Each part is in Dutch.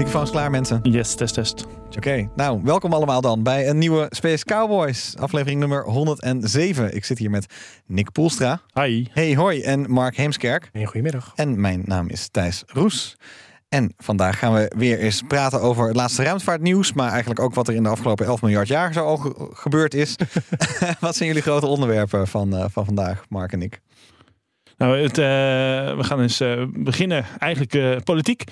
Microfoons klaar, mensen. Yes, test, test. Oké, nou, welkom allemaal dan bij een nieuwe Space Cowboys, aflevering nummer 107. Ik zit hier met Nick Poelstra. Hi. Hey, hoi, en Mark Heemskerk. Hey, goedemiddag. En mijn naam is Thijs Roes. En vandaag gaan we weer eens praten over het laatste ruimtevaartnieuws, maar eigenlijk ook wat er in de afgelopen 11 miljard jaar zo al ge- gebeurd is. wat zijn jullie grote onderwerpen van, eh, van vandaag, Mark en ik? Nou, het, eh, we gaan eens eh, beginnen. Eigenlijk politiek.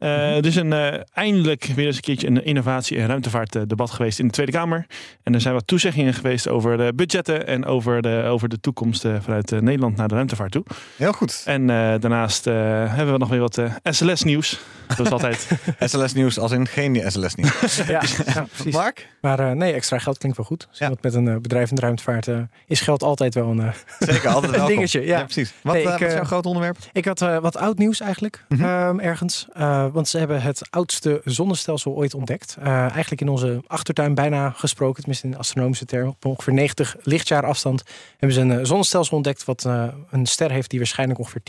Eh Er is een, eh, eindelijk weer eens een keertje een innovatie- en ruimtevaartdebat geweest in de Tweede Kamer. En er zijn wat toezeggingen geweest over de budgetten en over de, over de toekomst eh, vanuit Nederland naar de ruimtevaart toe. Heel goed. En eh, daarnaast eh, hebben we nog weer wat eh, SLS-nieuws. Zoals altijd. SLS nieuws als in geen SLS nieuws. Ja, ja, precies. Mark? Maar eh, nee, extra geld klinkt wel goed. Dus Ja. Want met een eh, bedrijf in de ruimtevaart eh, is geld altijd wel een... Zeker, altijd Een welkom. dingetje, ja. precies. Wat, Nee, ik, wat is jouw groot onderwerp? Ik had eh, wat oud nieuws eigenlijk, Mhm. ehm, ergens. Want ze hebben het oudste zonnestelsel ooit ontdekt. Eh, eigenlijk in onze achtertuin bijna gesproken, tenminste in astronomische termen. Op ongeveer 90 lichtjaar afstand hebben ze een eh, zonnestelsel ontdekt... wat eh, een ster heeft die waarschijnlijk ongeveer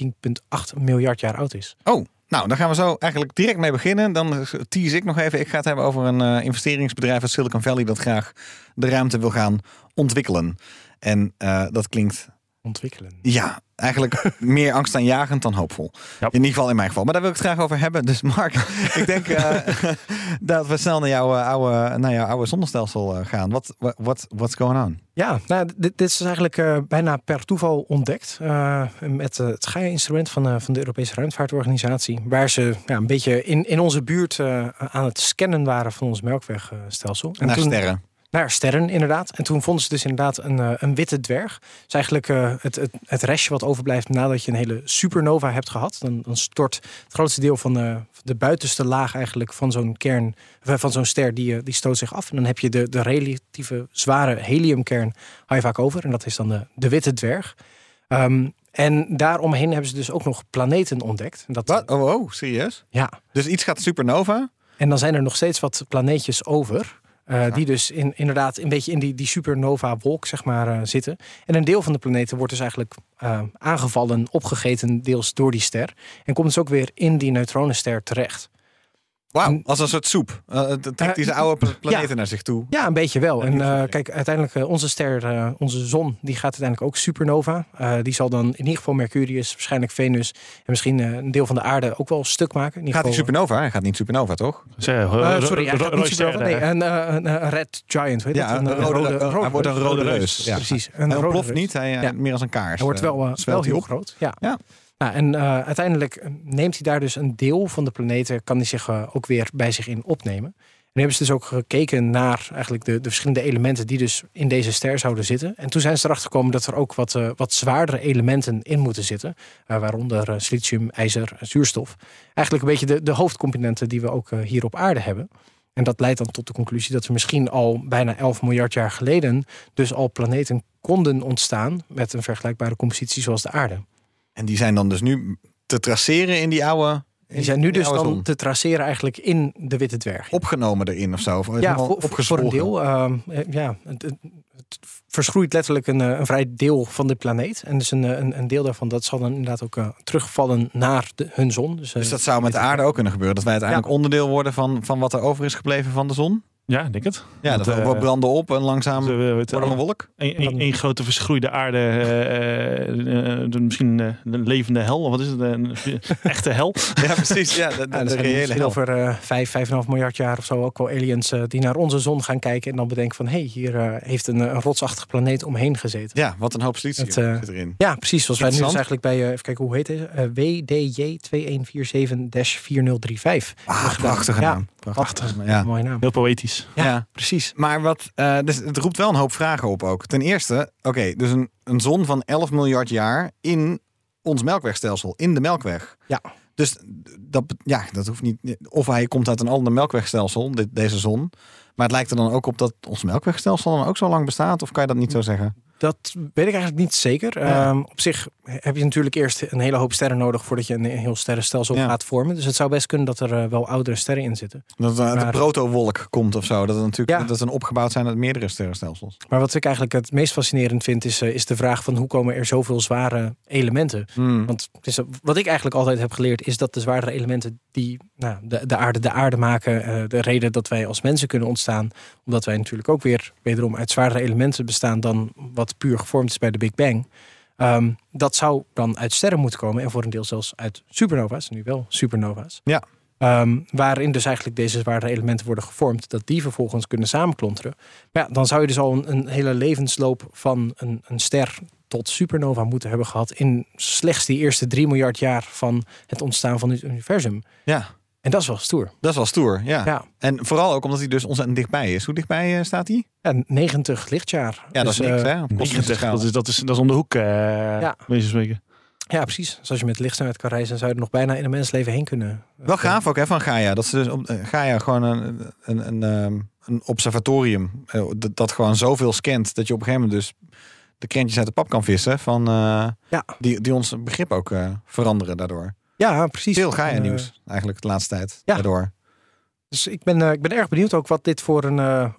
10,8 miljard jaar oud is. Oh, nou, daar gaan we zo eigenlijk direct mee beginnen. Dan tease ik nog even. Ik ga het hebben over een investeringsbedrijf uit Silicon Valley dat graag de ruimte wil gaan ontwikkelen. En dat klinkt, Ontwikkelen. ja, eigenlijk meer angstaanjagend dan hoopvol. Ja. In ieder geval in mijn geval. Maar daar wil ik het graag over hebben. Dus Mark, ik denk eh, dat we snel naar jouw eh, oude, naar jouw oude zonnestelsel eh, gaan. Wat what, what, what's going on? Ja, nou, dit, dit is eigenlijk bijna per toeval ontdekt. met het Gaia-instrument van, van de Europese Ruimtevaartorganisatie. Waar ze ja, een beetje in, in onze buurt aan het scannen waren van ons melkwegstelsel. En naar toen- sterren. Naar sterren, inderdaad. En toen vonden ze dus inderdaad een, eh, een witte dwerg. Dat is eigenlijk eh, het, het, het restje wat overblijft nadat je een hele supernova hebt gehad. Dan, dan stort het grootste deel van de, de buitenste laag eigenlijk van zo'n kern, eh, van zo'n ster, die, eh, die stoot zich af. En dan heb je de, de relatieve zware heliumkern, hou je vaak over. En dat is dan de, de witte dwerg. Ehm, en daaromheen hebben ze dus ook nog planeten ontdekt. Dat, Wat? Oh, oh, serieus? Ja, Dus iets gaat supernova. en dan zijn er nog steeds wat planeetjes over. Eh, Die dus in, inderdaad een beetje in die, die supernova-wolk zeg maar, eh, zitten. En een deel van de planeten wordt dus eigenlijk eh, aangevallen, opgegeten, deels door die ster. En komt dus ook weer in die neutronenster terecht. Wauw, als een soort soep. Eh, het trekt Eh, deze oude pla- planeten ja. naar zich toe. Ja, een beetje wel. En eh, kijk, uiteindelijk uh, onze ster, uh, onze zon, die gaat uiteindelijk ook supernova. Uh, die zal dan in ieder geval Mercurius, waarschijnlijk Venus en misschien uh, een deel van de aarde ook wel stuk maken. In Gaat geval, hij supernova? Hij gaat niet supernova, toch? Uh, sorry, hij gaat niet supernova. Nee, een, een, een red giant. Weet Ja, het? een rode, hij wordt een rode reus. Ja. Precies. Een Hij rode ontploft niet, hij, meer als een kaars. Hij wordt wel, uh, wel heel groot. Ja. Nou, en uh, uiteindelijk uh, neemt hij daar dus een deel van de planeten, kan hij zich uh, ook weer bij zich in opnemen. En hebben ze dus ook gekeken naar eigenlijk de, de verschillende elementen die dus in deze ster zouden zitten. En toen zijn ze erachter gekomen dat er ook wat, uh, wat zwaardere elementen in moeten zitten. Uh, waaronder silicium, ijzer, zuurstof. Eigenlijk een beetje de, de hoofdcomponenten die we ook uh, hier op aarde hebben. En dat leidt dan tot de conclusie dat er misschien al bijna 11 miljard jaar geleden dus al planeten konden ontstaan met een vergelijkbare compositie zoals de aarde. En die zijn dan dus nu te traceren in die oude. Die zijn nu dus dan zon. te traceren eigenlijk in de witte dwerg. opgenomen erin of zo. Of ja, voor, voor een deel. uh, ja, het, het, verschroeit letterlijk een, een, vrij deel van de planeet. En dus een, een, een deel daarvan dat zal dan inderdaad ook uh, terugvallen naar de, hun zon. Dus, Dus dat zou met de aarde ook kunnen gebeuren. Dat wij uiteindelijk ja. onderdeel worden van, van wat er over is gebleven van de zon. Ja, denk het. Ja, dat, dat we branden op en langzaam we, we, worden een wolk. Een, een, een, grote verschroeide aarde, uh, uh, misschien een levende hel, of wat is het? Een echte hel. ja, precies. Ja, de, de, ja, de reële hel. over uh, 5, 5,5 miljard jaar of zo ook wel aliens uh, die naar onze zon gaan kijken en dan bedenken van hé, hey, hier uh, heeft een, een rotsachtige planeet omheen gezeten. Ja, wat een hoop silicio Het, zit erin. Ja, precies. Zoals wij nu dus eigenlijk bij, even kijken hoe heet het? WDJ 2147-4035. Ah, prachtige ja, Prachtig. Ja. Mooie naam. Heel poëtisch. Ja, ja. precies. Maar wat, uh, dus het roept wel een hoop vragen op ook. Ten eerste, oké, okay, dus een, een zon van 11 miljard jaar in ons melkwegstelsel, in de melkweg. Ja. Dus dat, ja, dat hoeft niet. Of hij komt uit een ander melkwegstelsel, dit, deze zon. Maar het lijkt er dan ook op dat ons melkwegstelsel dan ook zo lang bestaat. Of kan je dat niet zo zeggen? Dat weet ik eigenlijk niet zeker. Ja. Ehm, op zich heb je natuurlijk eerst een hele hoop sterren nodig voordat je een heel sterrenstelsel Ja. gaat vormen. Dus het zou best kunnen dat er eh, wel oudere sterren in zitten. Dat het uit de Maar- protowolk komt of zo. Dat het natuurlijk Ja. dat het een opgebouwd zijn uit meerdere sterrenstelsels. Maar wat ik eigenlijk het meest fascinerend vind, is, eh, is de vraag van hoe komen er zoveel zware elementen? Hmm. Want is, wat ik eigenlijk altijd heb geleerd, is dat de zwaardere elementen die nou, de, de aarde de aarde maken, eh, de reden dat wij als mensen kunnen ontstaan, omdat wij natuurlijk ook weer wederom uit zwaardere elementen bestaan dan wat puur gevormd is bij de Big Bang. Ehm, dat zou dan uit sterren moeten komen en voor een deel zelfs uit supernova's, nu wel supernova's. Ja. Ehm, waarin dus eigenlijk deze zwaardere elementen worden gevormd, dat die vervolgens kunnen samenklonteren. Maar ja, dan zou je dus al een, een hele levensloop van een, een ster tot supernova moeten hebben gehad in slechts die eerste 3 miljard jaar van het ontstaan van het universum. Ja, En dat is wel stoer. dat is wel stoer. Ja. Ja, En vooral ook omdat hij dus ontzettend dichtbij is. Hoe dichtbij eh, staat hij? ja 90 lichtjaar. Ja, dat Dus, is niks, eh, hè? Op kosmische 90, schaal. dat is, dat, is, dat is om de hoek, eh Ja. spreken. Ja, precies. Dus als je met lichtsterren uit kan reizen, zou je er nog bijna in een mensleven heen kunnen. Wel gaaf ook hè, van Gaia. Dat ze dus op Gaia gewoon een, een, een, ehm, een observatorium. dat, dat gewoon zoveel scant dat je op een gegeven moment dus de krentjes uit de pap kan vissen. Van, eh, Ja. die, die ons begrip ook eh, veranderen daardoor. Ja, precies. Veel Gaia Eh, nieuws eigenlijk de laatste tijd. ja. Daardoor. Dus ik ben, eh, ik ben erg benieuwd ook wat dit voor een eh,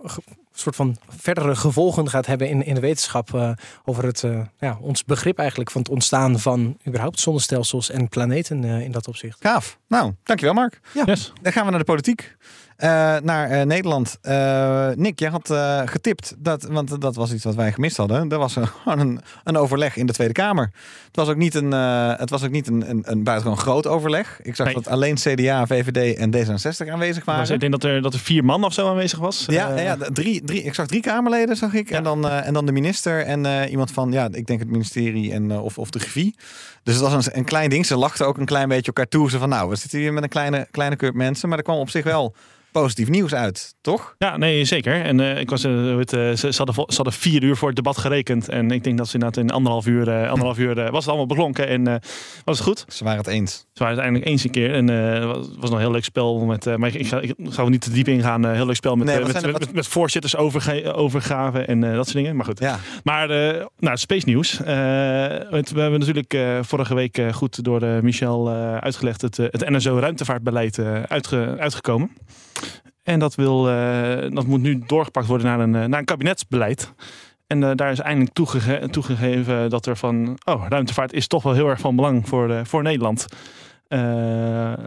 soort van verdere gevolgen gaat hebben in, in de wetenschap. eh, over het, eh, ja, ons begrip eigenlijk van het ontstaan van überhaupt zonnestelsels en planeten eh, in dat opzicht. Gaaf. Nou, dankjewel Mark. Yes. Dan gaan we naar de politiek. Eh, naar eh, Nederland. Eh, Nick, jij had getipt, dat, want dat was iets wat wij gemist hadden. Er was een, gewoon een, overleg in de Tweede Kamer. Het was ook niet een, het was ook niet een, een, een buitengewoon groot overleg. Ik zag Nee. dat alleen CDA, VVD en D66 aanwezig waren. ik denk dat er, dat er vier man of zo aanwezig was. Ja, ja, drie, drie, ik zag drie Kamerleden, zag ik. En, dan, en dan de minister en iemand van, ja, ik denk het ministerie en, of, of de GVI. Dus het was een, een klein ding. Ze lachten ook een klein beetje elkaar toe. Ze van, nou, we zitten hier met een kleine, kleine club mensen. Maar er kwam op zich wel positief nieuws uit, toch? Ja, nee, zeker. En eh, ik was, eh, het, eh, ze, hadden, ze hadden vier uur voor het debat gerekend. En ik denk dat ze inderdaad in anderhalf uur, anderhalf uur was het allemaal beklonken. En was het goed. Ze waren het eens. Ze waren het eindelijk eens een keer. En het was, nog een heel leuk spel. Met, maar ik, ik, ga, ik ga er niet te diep ingaan. Heel leuk spel met, Nee, met, zijn er- met, wat- met, voorzitters overge, overgaven en dat soort dingen. Maar goed. Ja, Maar nou, Space News. Het- we hebben natuurlijk vorige week goed door Michel uitgelegd het, het NSO ruimtevaartbeleid uitge- uitgekomen. En dat, wil, eh, dat moet nu doorgepakt worden naar een, eh, naar een kabinetsbeleid. En eh, daar is eindelijk toegege- toegegeven dat er van... Oh, ruimtevaart is toch wel heel erg van belang voor, voor Nederland.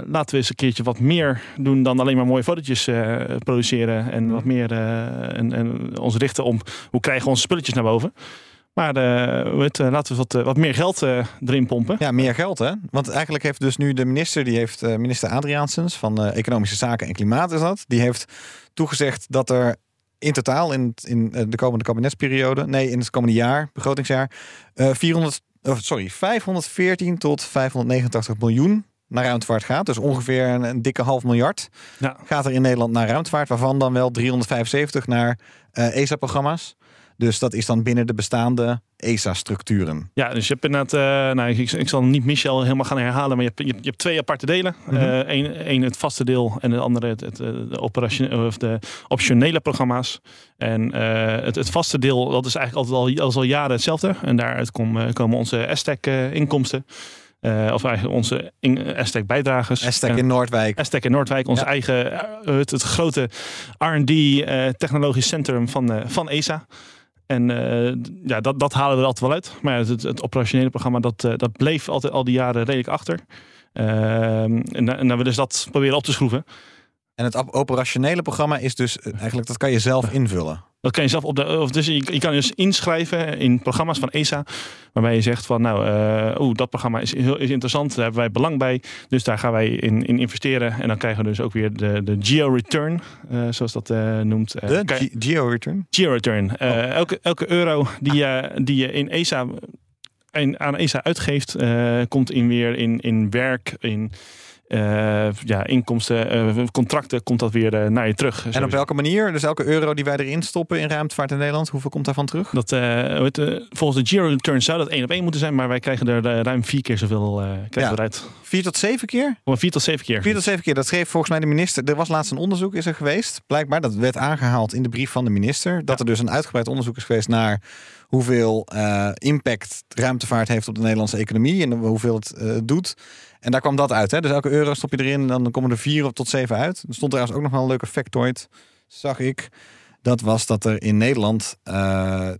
Laten we eens een keertje wat meer doen dan alleen maar mooie fotootjes produceren. En wat meer eh, en, en ons richten om hoe krijgen we onze spulletjes naar boven. Maar heet, eh, laten we wat, eh, wat meer geld eh, erin pompen. ja, meer geld hè. Want eigenlijk heeft dus nu de minister, die heeft minister Adriaansens van Economische Zaken en Klimaat is dat. Die heeft toegezegd dat er in totaal in, het- in de komende kabinetsperiode, nee, in het komende jaar, begrotingsjaar, eh 400, oh, sorry, 514 tot 589 miljoen naar ruimtevaart gaat. Dus ongeveer een, een dikke half miljard Ja. gaat er in Nederland naar ruimtevaart, waarvan dan wel 375 naar ESA-programma's. Dus dat is dan binnen de bestaande ESA-structuren. Ja, dus je hebt inderdaad, eh, nou, ik, ik zal niet Michel helemaal gaan herhalen, maar je hebt, je hebt, je hebt twee aparte delen. Mhm. Eén één het vaste deel en de andere het, het, eh, de, operation, of de optionele programma's. En eh, het, het vaste deel, dat is eigenlijk altijd al, al jaren hetzelfde. En daaruit kom- komen onze STEC-inkomsten. of eigenlijk onze in- STEC-bijdragers. Hashtag in Noordwijk. Aztec in Noordwijk, ons Ja. eigen, eh, het, het grote R&D eh, technologisch centrum van, eh, van ESA. En eh, ja, dat, dat halen we er altijd wel uit. Maar het, het operationele programma, dat, eh, dat bleef altijd al die jaren redelijk achter. Ehm, en, en dan willen ze dat proberen op te schroeven. En het op- operationele programma is dus eh, eigenlijk, dat kan je zelf invullen. Dat kan je zelf op de. Of dus je, je kan dus inschrijven in programma's van ESA. Waarbij je zegt van nou, eh oeh, dat programma is, heel, is interessant. Daar hebben wij belang bij. Dus daar gaan wij in, in investeren. En dan krijgen we dus ook weer de, de geo-return. eh, zoals dat noemt. De je- Geo-return. Geo-return. Eh, elke, elke euro die je, die je in ESA, in, aan ESA uitgeeft, komt in weer in, in werk, in, ja, inkomsten, eh, contracten, komt dat weer eh, naar je terug. En op welke manier? Dus elke euro die wij erin stoppen in ruimtevaart in Nederland, hoeveel komt daarvan terug? Dat, eh, eh, volgens de Giro Return zou dat één op één moeten zijn, maar wij krijgen er eh, ruim vier keer zoveel eh Ja. eruit. Vier tot zeven keer? Om vier tot zeven keer. Vier tot zeven keer. Dat schreef volgens mij de minister. Er was laatst een onderzoek is er geweest. Blijkbaar, dat werd aangehaald in de brief van de minister. Dat er dus een uitgebreid onderzoek is geweest naar hoeveel eh, impact ruimtevaart heeft op de Nederlandse economie en hoeveel het eh, doet. En daar kwam dat uit. Hè? Dus elke euro stop je erin en dan komen er vier tot zeven uit. Er stond trouwens ook nog wel een leuke factoid, zag ik. Dat was dat er in Nederland eh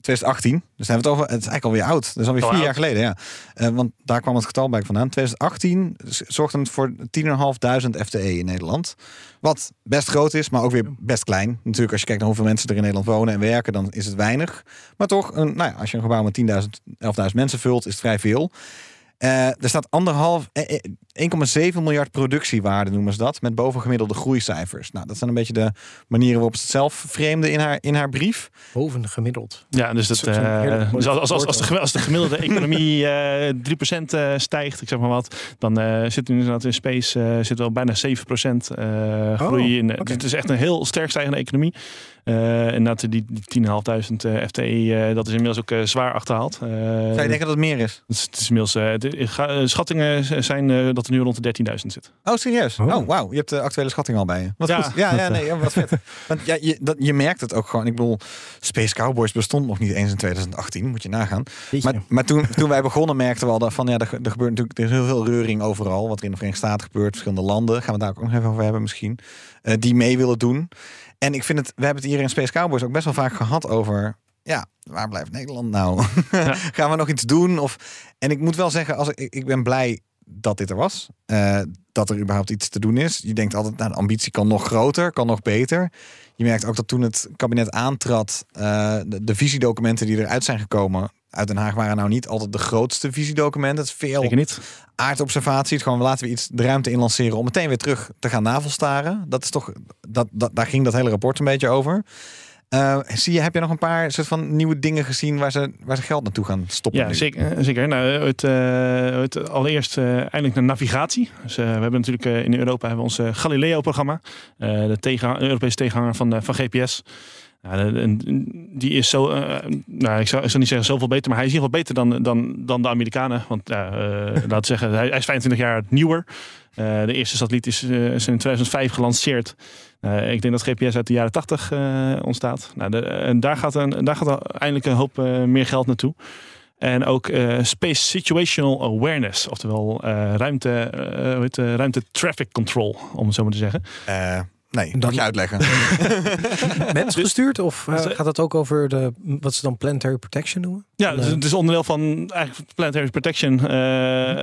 2018, dus dan hebben we het over, het is eigenlijk alweer oud. Dat is alweer Al vier oud. jaar geleden, ja. Eh, want daar kwam het getal bij vandaan. 2018 z- zorgde het voor 10.500 FTE in Nederland. Wat best groot is, maar ook weer best klein. Natuurlijk, als je kijkt naar hoeveel mensen er in Nederland wonen en werken, dan is het weinig. Maar toch, een, nou ja, als je een gebouw met 10.000, 11.000 mensen vult, is het vrij veel. Eh, er staat anderhalf, eh, eh, 1,7 miljard productiewaarde noemen ze dat, met bovengemiddelde groeicijfers. Nou, dat zijn een beetje de manieren waarop ze het zelf vreemde in haar, in haar brief. Boven gemiddeld. Ja, dus, dat, eh, dus als, als, als, de, gemi- als de gemiddelde economie eh 3% eh, stijgt, ik zeg maar wat, dan eh zit er inderdaad in space eh, zit wel bijna 7% eh groei in. oké. Het is echt een heel sterk stijgende economie. Eh en dat die, die 10.500 eh, FTE, eh, dat is inmiddels ook eh, zwaar achterhaald. Eh, Zou je denken dat het meer is? het is, het is inmiddels, schattingen zijn eh, dat er nu rond de 13.000 zit. Oh, serieus? Oh. Oh, wauw. Je hebt de actuele schatting al bij je. Wat Ja. goed. Ja, ja, nee, ja, wat vet. Want ja, je, dat, je merkt het ook gewoon. Ik bedoel, Space Cowboys bestond nog niet eens in 2018. Moet je nagaan. Maar, maar toen, toen wij begonnen merkten we al dat van ja, er, ge- er gebeurt natuurlijk er is heel veel reuring overal. Wat er in de Verenigde Staten gebeurt, verschillende landen. Gaan we daar ook nog even over hebben misschien. eh, die mee willen doen. En ik vind het, we hebben het hier in Space Cowboys ook best wel vaak gehad over. Ja, waar blijft Nederland nou? Gaan we nog iets doen? Of, en ik moet wel zeggen, als ik, ik- ben blij dat dit er was. Eh, dat er überhaupt iets te doen is. Je denkt altijd, nou, de ambitie kan nog groter, kan nog beter. Je merkt ook dat toen het kabinet aantrad, eh, de, de visiedocumenten die eruit zijn gekomen uit Den Haag waren nou niet altijd de grootste visiedocumenten. Het is veel Zeker niet. aardobservatie. Het gewoon laten we iets de ruimte in lanceren om meteen weer terug te gaan navelstaren. Dat is toch, dat, dat, daar ging dat hele rapport een beetje over. Eh, zie je, heb je nog een paar soort van nieuwe dingen gezien waar ze, waar ze geld naartoe gaan stoppen? Ja, nu? zeker. zeker. Nou, het, eh, het allereerst eh, eindelijk naar navigatie. Dus, eh, we hebben natuurlijk eh, in Europa hebben we ons eh, Galileo-programma. Eh, de tegen, Europese tegenhanger van, eh, van GPS. En die is zo, eh, nou, ik zou, ik zou niet zeggen zoveel beter, maar hij is in ieder geval beter dan, dan, dan de Amerikanen. Want ja, eh, we zeggen, hij, is 25 jaar nieuwer. Eh, de eerste satelliet is, in 2005 gelanceerd. Ik denk dat GPS uit de jaren 80 eh, ontstaat. Nou, en daar gaat, een, daar gaat eindelijk een hoop meer geld naartoe. En ook Space Situational Awareness, oftewel ruimte, ruimte traffic control, om het zo maar te zeggen. Eh, nee, Dan- dat je uitleggen. Mens gestuurd? Of eh, Dus- gaat het ook over de, wat ze dan planetary protection noemen? Ja, dus eh, het is onderdeel van eigenlijk planetary protection. eh,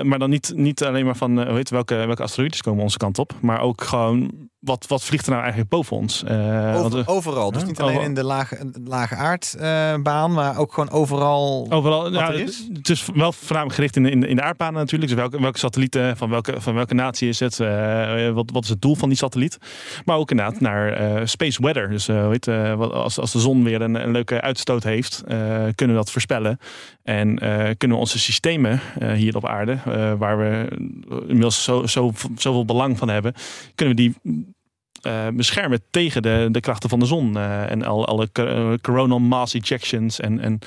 maar dan niet, niet alleen maar van eh, hoe heet, het, welke, welke asteroïdes komen onze kant op. Maar ook gewoon wat, wat vliegt er nou eigenlijk boven ons. Eh, want, Over- overal. Dus niet alleen in de lage, lage aardbaan, maar ook gewoon overal. Overal, ja, er is? het is wel voornamelijk gericht in de, in de, in de aardbanen natuurlijk. Dus welke, welke satellieten, van welke, van welke natie is het? eh, wat, wat is het doel van die satelliet? Maar ook inderdaad naar eh, space weather. Dus wat- als, als de zon weer een, een leuke uitstoot heeft, kunnen we dat voorspellen. En kunnen we onze systemen hier op aarde, waar we inmiddels zo, zo, zoveel belang van hebben, kunnen we die eh, beschermen tegen de, de krachten van de zon. eh, en al, alle eh, coronal mass ejections en, en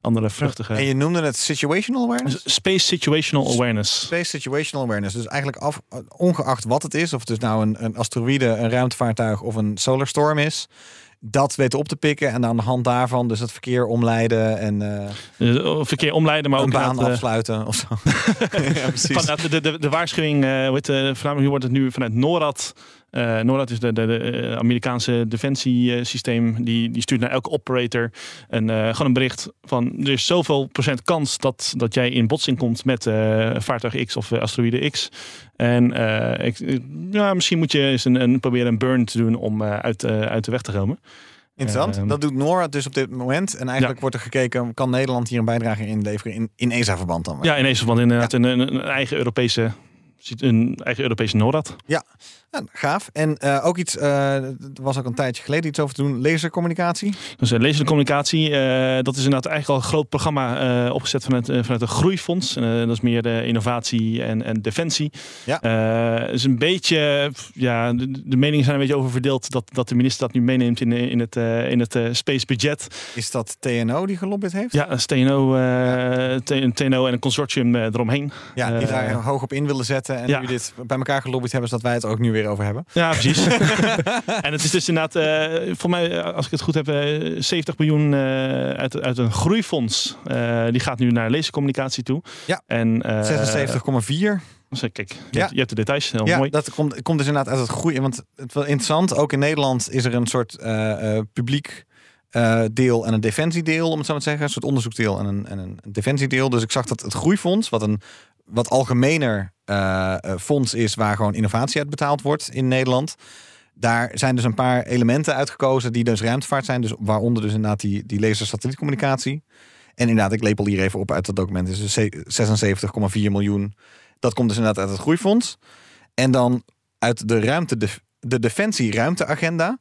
andere vluchtige... En je noemde het situational awareness? Space Situational Awareness. Space situational awareness. Dus eigenlijk af, ongeacht wat het is, of het dus nou een, een asteroïde, een ruimtevaartuig of een solar storm is, dat weten op te pikken en aan de hand daarvan dus het verkeer omleiden en Eh, Verkeer omleiden, maar ook een baan afsluiten of zo. ja, precies. vanuit de, de, de waarschuwing, eh, voornamelijk wordt het nu vanuit NORAD. Eh NORAD is de, de, de eh, Amerikaanse defensiesysteem. Die, die stuurt naar elke operator een, eh, gewoon een bericht van er is zoveel procent kans dat, dat jij in botsing komt met vaartuig X of asteroïde X. En ik, ja, misschien moet je eens een, een, proberen een burn te doen om uit, uit de weg te komen. Interessant. Ehm, dat doet NORAD dus op dit moment. En eigenlijk Ja. wordt er gekeken, kan Nederland hier een bijdrage in leveren in, in ESA-verband dan? Ja, ineens van inderdaad een, een, een eigen Europese ziet een eigen Europese NORAD. Ja, gaaf. En eh, ook iets, eh, er was ook een tijdje geleden iets over te doen, lasercommunicatie. Dus uh, lezercommunicatie, eh dat is inderdaad eigenlijk al een groot programma opgezet vanuit, vanuit een groeifonds. Dat is meer de innovatie en, en defensie. Ja. Is een beetje, ja, de, de meningen zijn een beetje over verdeeld dat, dat de minister dat nu meeneemt in, in het, in het space budget. Is dat TNO die gelobbyd heeft? Ja, een TNO, eh, T- een TNO en een consortium eromheen. Ja, die daar hoog op in willen zetten. En ja. nu dit bij elkaar gelobbyd hebben, zodat wij het ook nu weer over hebben. Ja, precies. en het is dus inderdaad, eh voor mij, eh, als ik het goed heb, eh, 70 miljoen eh, uit, uit een groeifonds. Die gaat nu naar lasercommunicatie toe. Ja. En, eh, 76,4. dus, Kijk, je, Ja. hebt, je hebt de details, heel Ja, mooi. dat komt, komt dus inderdaad uit het groeien. Want het wel interessant, ook in Nederland is er een soort publiek deel en een defensiedeel, om het zo maar te zeggen. Een soort onderzoeksdeel en een, en een defensiedeel. Dus ik zag dat het groeifonds, wat een wat algemener eh, eh, fonds is waar gewoon innovatie uit betaald wordt in Nederland. Daar zijn dus een paar elementen uitgekozen die dus ruimtevaart zijn. Dus waaronder dus inderdaad die, die laser-satellietcommunicatie. En inderdaad, ik lepel hier even op uit dat document. is dus 76,4 miljoen. Dat komt dus inderdaad uit het groeifonds. En dan uit de ruimte, de, de Defensie Ruimteagenda.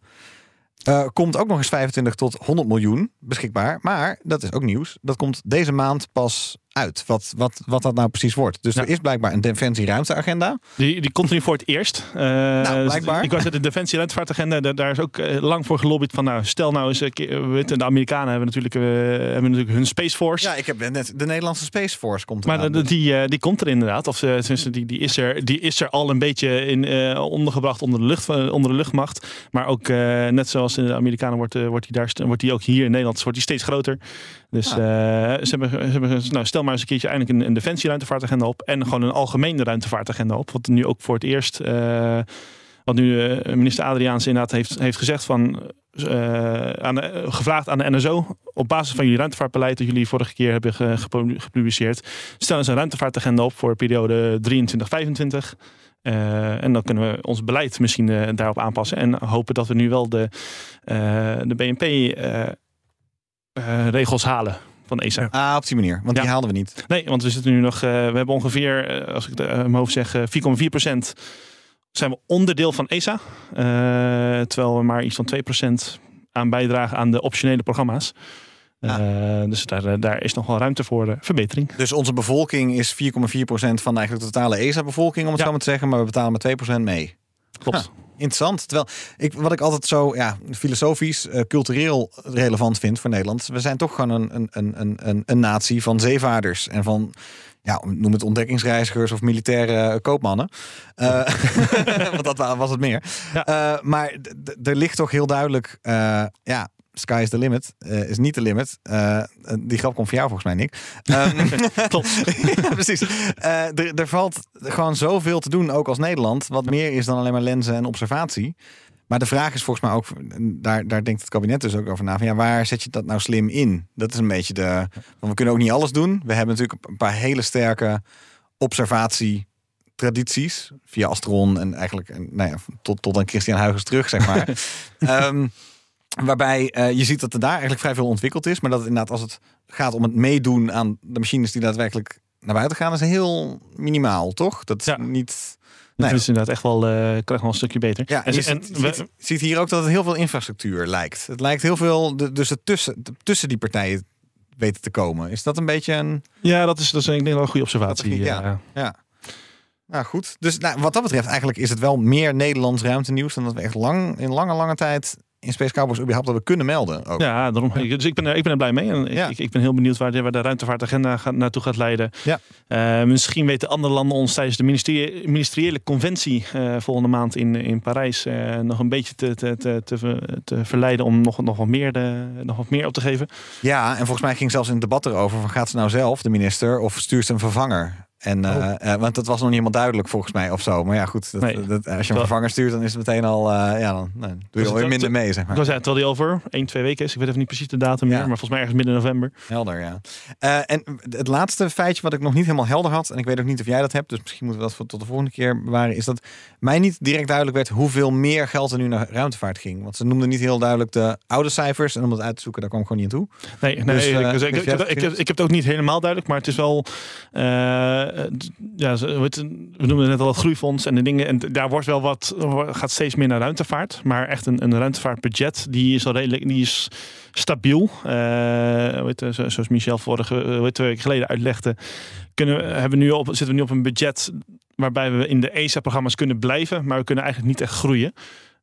eh, komt ook nog eens 25 tot 100 miljoen beschikbaar. Maar dat is ook nieuws. Dat komt deze maand pas uit. Wat, wat, wat dat nou precies wordt. Dus Ja. er is blijkbaar een Defensie Ruimteagenda. Die, die komt er nu voor het eerst. Eh, blijkbaar. Ik was uit de Defensie Ruimtevaartagenda. Daar, daar is ook eh, lang voor gelobbyd van, nou, stel nou eens, weten, de Amerikanen hebben natuurlijk, eh, hebben natuurlijk hun Space Force. Ja, ik heb net de Nederlandse Space Force komt Maar eraan. de- die, eh, die komt er inderdaad. Of eh, die, die, is er, die is er al een beetje in, eh, ondergebracht onder de, lucht, eh, onder de luchtmacht. Maar ook eh, net zoals in de Amerikanen wordt, eh, wordt, die daar, wordt die ook hier in Nederland wordt die steeds groter. Dus Ah. eh, ze hebben, ze hebben nou, stel maar eens een keertje eindelijk een, een defensie-ruimtevaartagenda op. En gewoon een algemene ruimtevaartagenda op. Wat nu ook voor het eerst. eh, wat nu eh, minister Adriaans inderdaad heeft, heeft gezegd van. aan de, gevraagd aan de NSO. Op basis van jullie ruimtevaartbeleid dat jullie vorige keer hebben ge- gepu- gepubliceerd. Stel eens een ruimtevaartagenda op voor periode 23-25. Eh, en dan kunnen we ons beleid misschien daarop aanpassen. En hopen dat we nu wel de, eh, de BNP-regels halen van ESA. Ah, op die manier. Want die haalden we niet. Nee, want we zitten nu nog. eh, we hebben ongeveer, eh, als ik het mijn hoofd zeg, eh, 4,4% zijn we onderdeel van ESA. Eh, terwijl we maar iets van 2% aan bijdragen aan de optionele programma's. Eh, dus daar, eh, daar is nog wel ruimte voor eh, verbetering. Dus onze bevolking is 4,4% van eigenlijk de totale ESA-bevolking, om het Ja. zo maar te zeggen. Maar we betalen maar 2% mee. Klopt. Interessant. Terwijl ik, wat ik altijd zo ja, filosofisch, eh, cultureel relevant vind voor Nederland. We zijn toch gewoon een, een, een, een, een, natie van zeevaarders en van. Ja, noem het ontdekkingsreizigers of militaire koopmannen. Eh, want dat wa- was het meer. Ja. Eh, maar er ligt toch heel duidelijk. eh, ja, sky is the limit. eh, is niet de limit. Eh, die grap komt voor jou volgens mij, Nick. Ehm, Klopt. ja, precies. Eh, er, valt gewoon zoveel te doen, ook als Nederland. Wat meer is dan alleen maar lenzen en observatie. Maar de vraag is volgens mij ook, daar, daar denkt het kabinet dus ook over na. Van ja, waar zet je dat nou slim in? Dat is een beetje de. Want we kunnen ook niet alles doen. We hebben natuurlijk een paar hele sterke observatietradities. Via Astron en eigenlijk en, nou ja, tot, tot aan Christian Huygens terug, zeg maar. Ehm, waarbij eh, je ziet dat er daar eigenlijk vrij veel ontwikkeld is. Maar dat het inderdaad als het gaat om het meedoen aan de machines die daadwerkelijk naar buiten gaan, is heel minimaal, toch? Dat is Ja. niet. Dat Nee. is inderdaad echt wel, wel een stukje beter. Ja, en je en ziet, we- ziet- ziet hier ook dat het heel veel infrastructuur lijkt. Het lijkt heel veel, de- dus het tussen, de- tussen die partijen weten te komen. Is dat een beetje een. ja, dat is, dat is ik denk wel een goede observatie. Dat ja. eh. Ja. Nou goed, dus nou, wat dat betreft eigenlijk is het wel meer Nederlands ruimtenieuws dan dat we echt lang in lange lange tijd in Space Cowboys überhaupt hebben kunnen melden. Ook. Ja, daarom. Ik- Dus ik ben, er, ik ben er blij mee. En ik, Ja. ik, ik ben heel benieuwd waar de, waar de ruimtevaartagenda gaat, naartoe gaat leiden. Ja. Eh, misschien weten andere landen ons tijdens de ministerie- ministeriële conventie eh, volgende maand in, in Parijs eh, nog een beetje te, te, te, te, te verleiden om nog, nog, wat meer de, nog wat meer op te geven. Ja, en volgens mij ging zelfs in het debat erover van gaat ze nou zelf, de minister, of stuurt ze een vervanger? En, eh, Oh. eh, want dat was nog niet helemaal duidelijk volgens mij of zo. Maar ja, goed, dat, Nee. dat, als je een vervanger stuurt, dan is het meteen al, eh, ja, dan, nou, doe je alweer wel- minder mee, zeg maar. Terwijl die over 1, 2 weken is. Ik weet even niet precies de datum Ja. meer, maar volgens mij ergens midden november. Helder, ja. Eh, en het laatste feitje wat ik nog niet helemaal helder had, en ik weet ook niet of jij dat hebt, dus misschien moeten we dat voor tot de volgende keer bewaren, is dat mij niet direct duidelijk werd hoeveel meer geld er nu naar ruimtevaart ging. Want ze noemden niet heel duidelijk de oude cijfers, en om dat uit te zoeken, daar kwam ik gewoon niet aan toe. Nee, nee Dus, eh, ik, dus ik, ik, dat, ik, ik heb het ook niet helemaal duidelijk, maar het is wel. Eh, ja, het? we noemen net al het groeifonds en de dingen. En daar wordt wel wat, gaat steeds meer naar ruimtevaart. Maar echt een, een ruimtevaartbudget, die is al redelijk, die is stabiel. Eh, het, zoals Michel vorige eh, het, weken geleden uitlegde, kunnen, hebben we nu op, zitten we nu op een budget waarbij we in de ESA-programma's kunnen blijven, maar we kunnen eigenlijk niet echt groeien.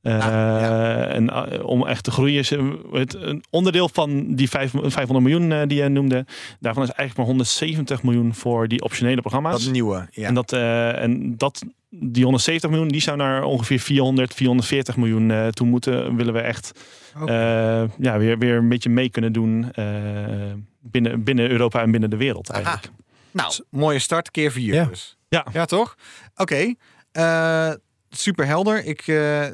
Eh, En eh, om echt te groeien is eh, het, een onderdeel van die vijf- 500 miljoen eh, die je noemde. Daarvan is eigenlijk maar 170 miljoen voor die optionele programma's. Dat nieuwe. Ja. En, dat, eh, en dat, die 170 miljoen die zou naar ongeveer 400, 440 miljoen eh, toe moeten. Willen we echt eh, ja, weer, weer een beetje mee kunnen doen eh, binnen, binnen Europa en binnen de wereld eigenlijk. Nou, mooie start, keer vier Ja. dus. Ja. Ja, toch? Oké. Eh, super helder. Ik, eh,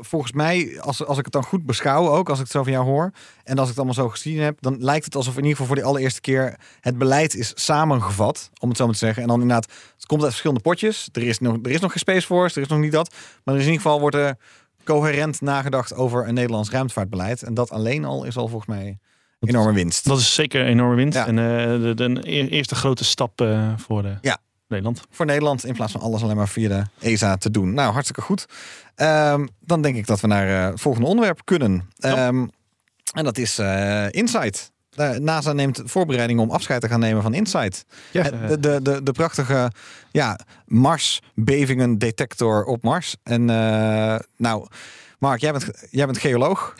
volgens mij, als, als ik het dan goed beschouw ook, als ik het zo van jou hoor, en als ik het allemaal zo gezien heb, dan lijkt het alsof in ieder geval voor de allereerste keer het beleid is samengevat, om het zo maar te zeggen. En dan inderdaad, het komt uit verschillende potjes. Er is nog, er is nog geen Space Force, er is nog niet dat. Maar er is in ieder geval wordt er coherent nagedacht over een Nederlands ruimtevaartbeleid. En dat alleen al is al volgens mij enorme winst. Dat is zeker een enorme winst. Ja. En eh, de, eerste grote stap eh, voor de Ja. Nederland. voor Nederland in plaats van alles alleen maar via de ESA te doen. Nou, hartstikke goed. Ehm, dan denk ik dat we naar eh, het volgende onderwerp kunnen. Ehm, en dat is eh Insight. De NASA neemt voorbereidingen om afscheid te gaan nemen van Insight. Eh, de, de, de, de prachtige ja, Mars-bevingen detector op Mars. En eh, nou, Mark, jij bent, jij bent geoloog.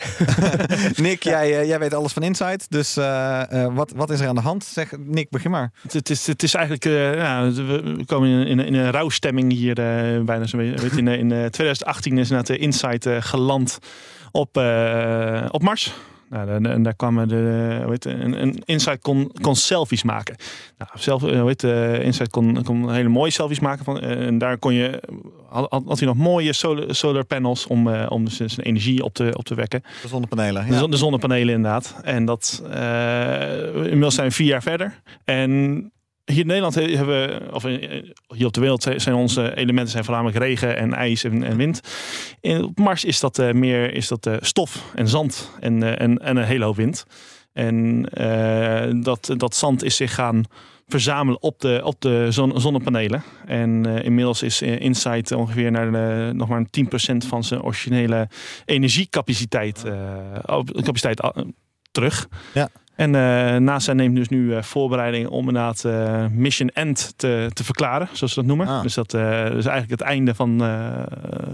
Nick, jij, eh, jij weet alles van Insight. Dus eh, eh, wat, wat is er aan de hand? Zeg, Nick, begin maar. Het, het is, het is eigenlijk, ja, we komen in, in, in een rouwstemming hier bijna zo. Weet je, in, in eh, 2018 is inderdaad de Insight geland op, op Mars. Nou, en, en daar kwamen de, het, een, een Insight kon, kon selfies maken. Nou, zelf, eh, heet, het, eh, Insight kon, kon hele mooie selfies maken. Van, eh, en daar kon je, had, had hij nog mooie solar, solar panels om, eh, om zijn energie op te, op te wekken. De zonnepanelen. Ja. de zonnepanelen inderdaad. En dat eh, inmiddels zijn we vier jaar verder. En hier in Nederland he- hebben we, of hier op de wereld zijn onze elementen zijn voornamelijk regen en ijs en, en wind. In, op Mars is dat eh, meer is dat, eh, stof en zand en, eh, en, en een hele hoop wind. En dat, dat zand is zich gaan verzamelen op de, op de zon, zonnepanelen. En inmiddels is Insight ongeveer naar de, nog maar 10% van zijn originele energiecapaciteit capaciteit, terug. Ja. En eh, NASA neemt dus nu eh, voorbereidingen om inderdaad eh, Mission End te, te verklaren, zoals ze dat noemen. Ah. Dus dat eh, is eigenlijk het einde van, eh,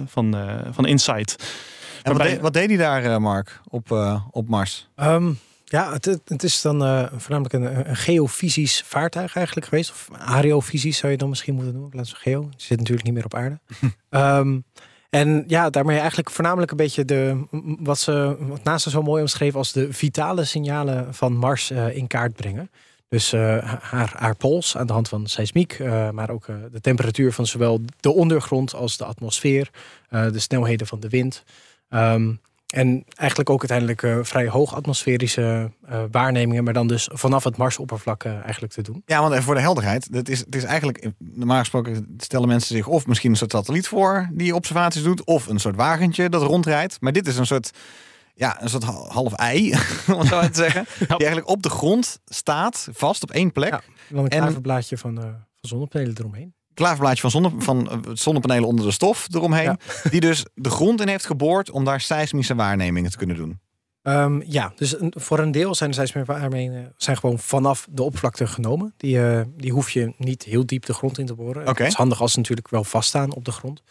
van, eh, van Insight. En wat, deed- wat deed hij daar, eh, Mark, op, eh, op Mars? Ehm, ja, het, het- is dan eh, voornamelijk een, een geofysisch vaartuig eigenlijk geweest. Of areofysisch zou je dan misschien moeten noemen. in plaats van geo. Het zit natuurlijk niet meer op aarde. Ehm, en ja, daarmee eigenlijk voornamelijk een beetje de, wat, ze, wat NASA zo mooi omschreef als de vitale signalen van Mars eh, in kaart brengen. Dus eh, haar, haar pols aan de hand van seismiek, eh, maar ook de temperatuur van zowel de ondergrond als de atmosfeer, de snelheden van de wind. Ehm, en eigenlijk ook uiteindelijk eh, vrij hoog atmosferische eh, waarnemingen, maar dan dus vanaf het Marsoppervlak eh, eigenlijk te doen. Ja, want even voor de helderheid. Het is, het is eigenlijk, normaal gesproken stellen mensen zich of misschien een soort satelliet voor die observaties doet, of een soort wagentje dat rondrijdt. Maar dit is een soort, ja, een soort ha- half ei, om het zo maar te zeggen. Die eigenlijk op de grond staat, vast op één plek. Ja. En dan een En- klaverblaadje van, eh, van zonnepanelen eromheen. Klaverblaadje van, zonne, van eh, zonnepanelen onder de stof eromheen. Ja. Die dus de grond in heeft geboord om daar seismische waarnemingen te kunnen doen. Ehm, ja, dus voor een deel zijn de seismische zijn gewoon vanaf de oppervlakte genomen. Die, eh, die hoef je niet heel diep de grond in te boren. Het is handig als ze natuurlijk wel vaststaan op de grond.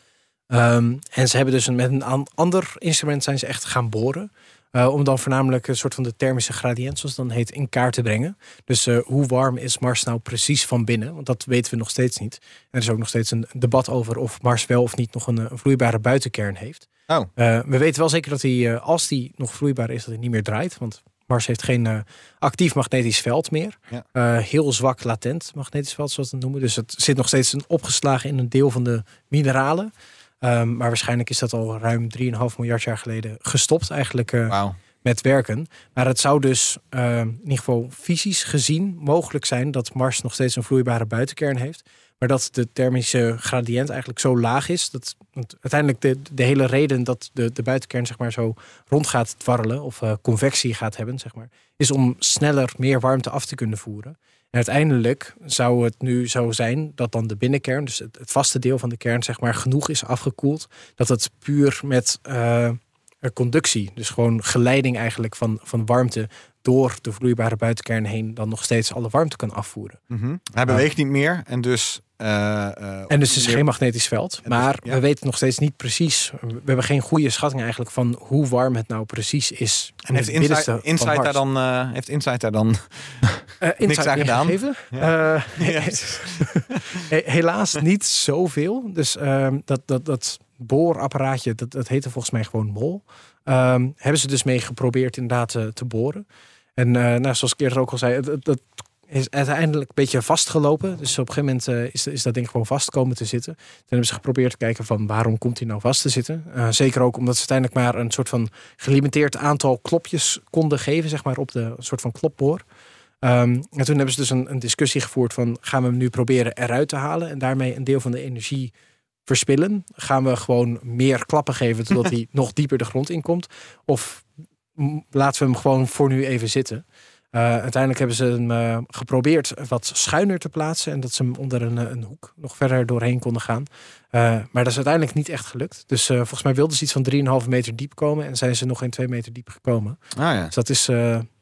Ehm, en ze hebben dus een, met een an- ander instrument zijn ze echt gaan boren. Eh, om dan voornamelijk een soort van de thermische gradient, zoals het dan heet, in kaart te brengen. Dus eh, hoe warm is Mars nou precies van binnen? Want dat weten we nog steeds niet. Er is ook nog steeds een debat over of Mars wel of niet nog een, eh, vloeibare buitenkern heeft. Oh. We weten wel zeker dat hij, als die nog vloeibaar is, dat hij niet meer draait. Want Mars heeft geen actief magnetisch veld meer. Ja. Heel zwak latent magnetisch veld, zoals we het noemen. Dus het zit nog steeds opgeslagen in een deel van de mineralen. Ehm, maar waarschijnlijk is dat al ruim 3,5 miljard jaar geleden gestopt eigenlijk eh, met werken. Maar het zou dus eh, in ieder geval fysisch gezien mogelijk zijn dat Mars nog steeds een vloeibare buitenkern heeft. Maar dat de thermische gradient eigenlijk zo laag is. Dat uiteindelijk de, de hele reden dat de, de buitenkern zeg maar, zo rond gaat dwarrelen. Of eh, convectie gaat hebben, zeg maar. Is om sneller meer warmte af te kunnen voeren. Uiteindelijk zou het nu zo zijn dat dan de binnenkern, dus het, het vaste deel van de kern, zeg maar, genoeg is afgekoeld. Dat het puur met eh, conductie, dus gewoon geleiding eigenlijk van, van warmte door de vloeibare buitenkern heen, dan nog steeds alle warmte kan afvoeren. Mhm. Hij beweegt niet meer en dus... eh, eh, En dus het is geen magnetisch veld. Dus- Maar ja. we weten nog steeds niet precies. We hebben geen goede schatting eigenlijk van hoe warm het nou precies is. En heeft in het Insight, daar dan, eh, heeft Insight daar dan Eh, insight aan gedaan? Ja. Eh, helaas niet zoveel. Dus ehm, dat, dat, dat boorapparaatje, dat, dat heette volgens mij gewoon MOL. Ehm, hebben ze dus mee geprobeerd inderdaad te, boren. En eh, nou, zoals ik eerder ook al zei, het is uiteindelijk een beetje vastgelopen. Dus op een gegeven moment eh, is, is dat ding gewoon vast komen te zitten. Toen hebben ze geprobeerd te kijken van waarom komt hij nou vast te zitten. Eh, zeker ook omdat ze uiteindelijk maar een soort van gelimiteerd aantal klopjes konden geven, zeg maar, op de soort van klopboor. Ehm, en toen hebben ze dus een, een discussie gevoerd van gaan we hem nu proberen eruit te halen en daarmee een deel van de energie verspillen? Gaan we gewoon meer klappen geven totdat hij nog dieper de grond inkomt? Of laten we hem gewoon voor nu even zitten? Eh, uiteindelijk hebben ze hem eh, geprobeerd wat schuiner te plaatsen en dat ze hem onder een, eh, een hoek nog verder doorheen konden gaan. Maar dat is uiteindelijk niet echt gelukt. Dus volgens mij wilden ze iets van 3,5 meter diep komen en zijn ze nog geen 2 meter diep gekomen. Ah ja. Dus dat is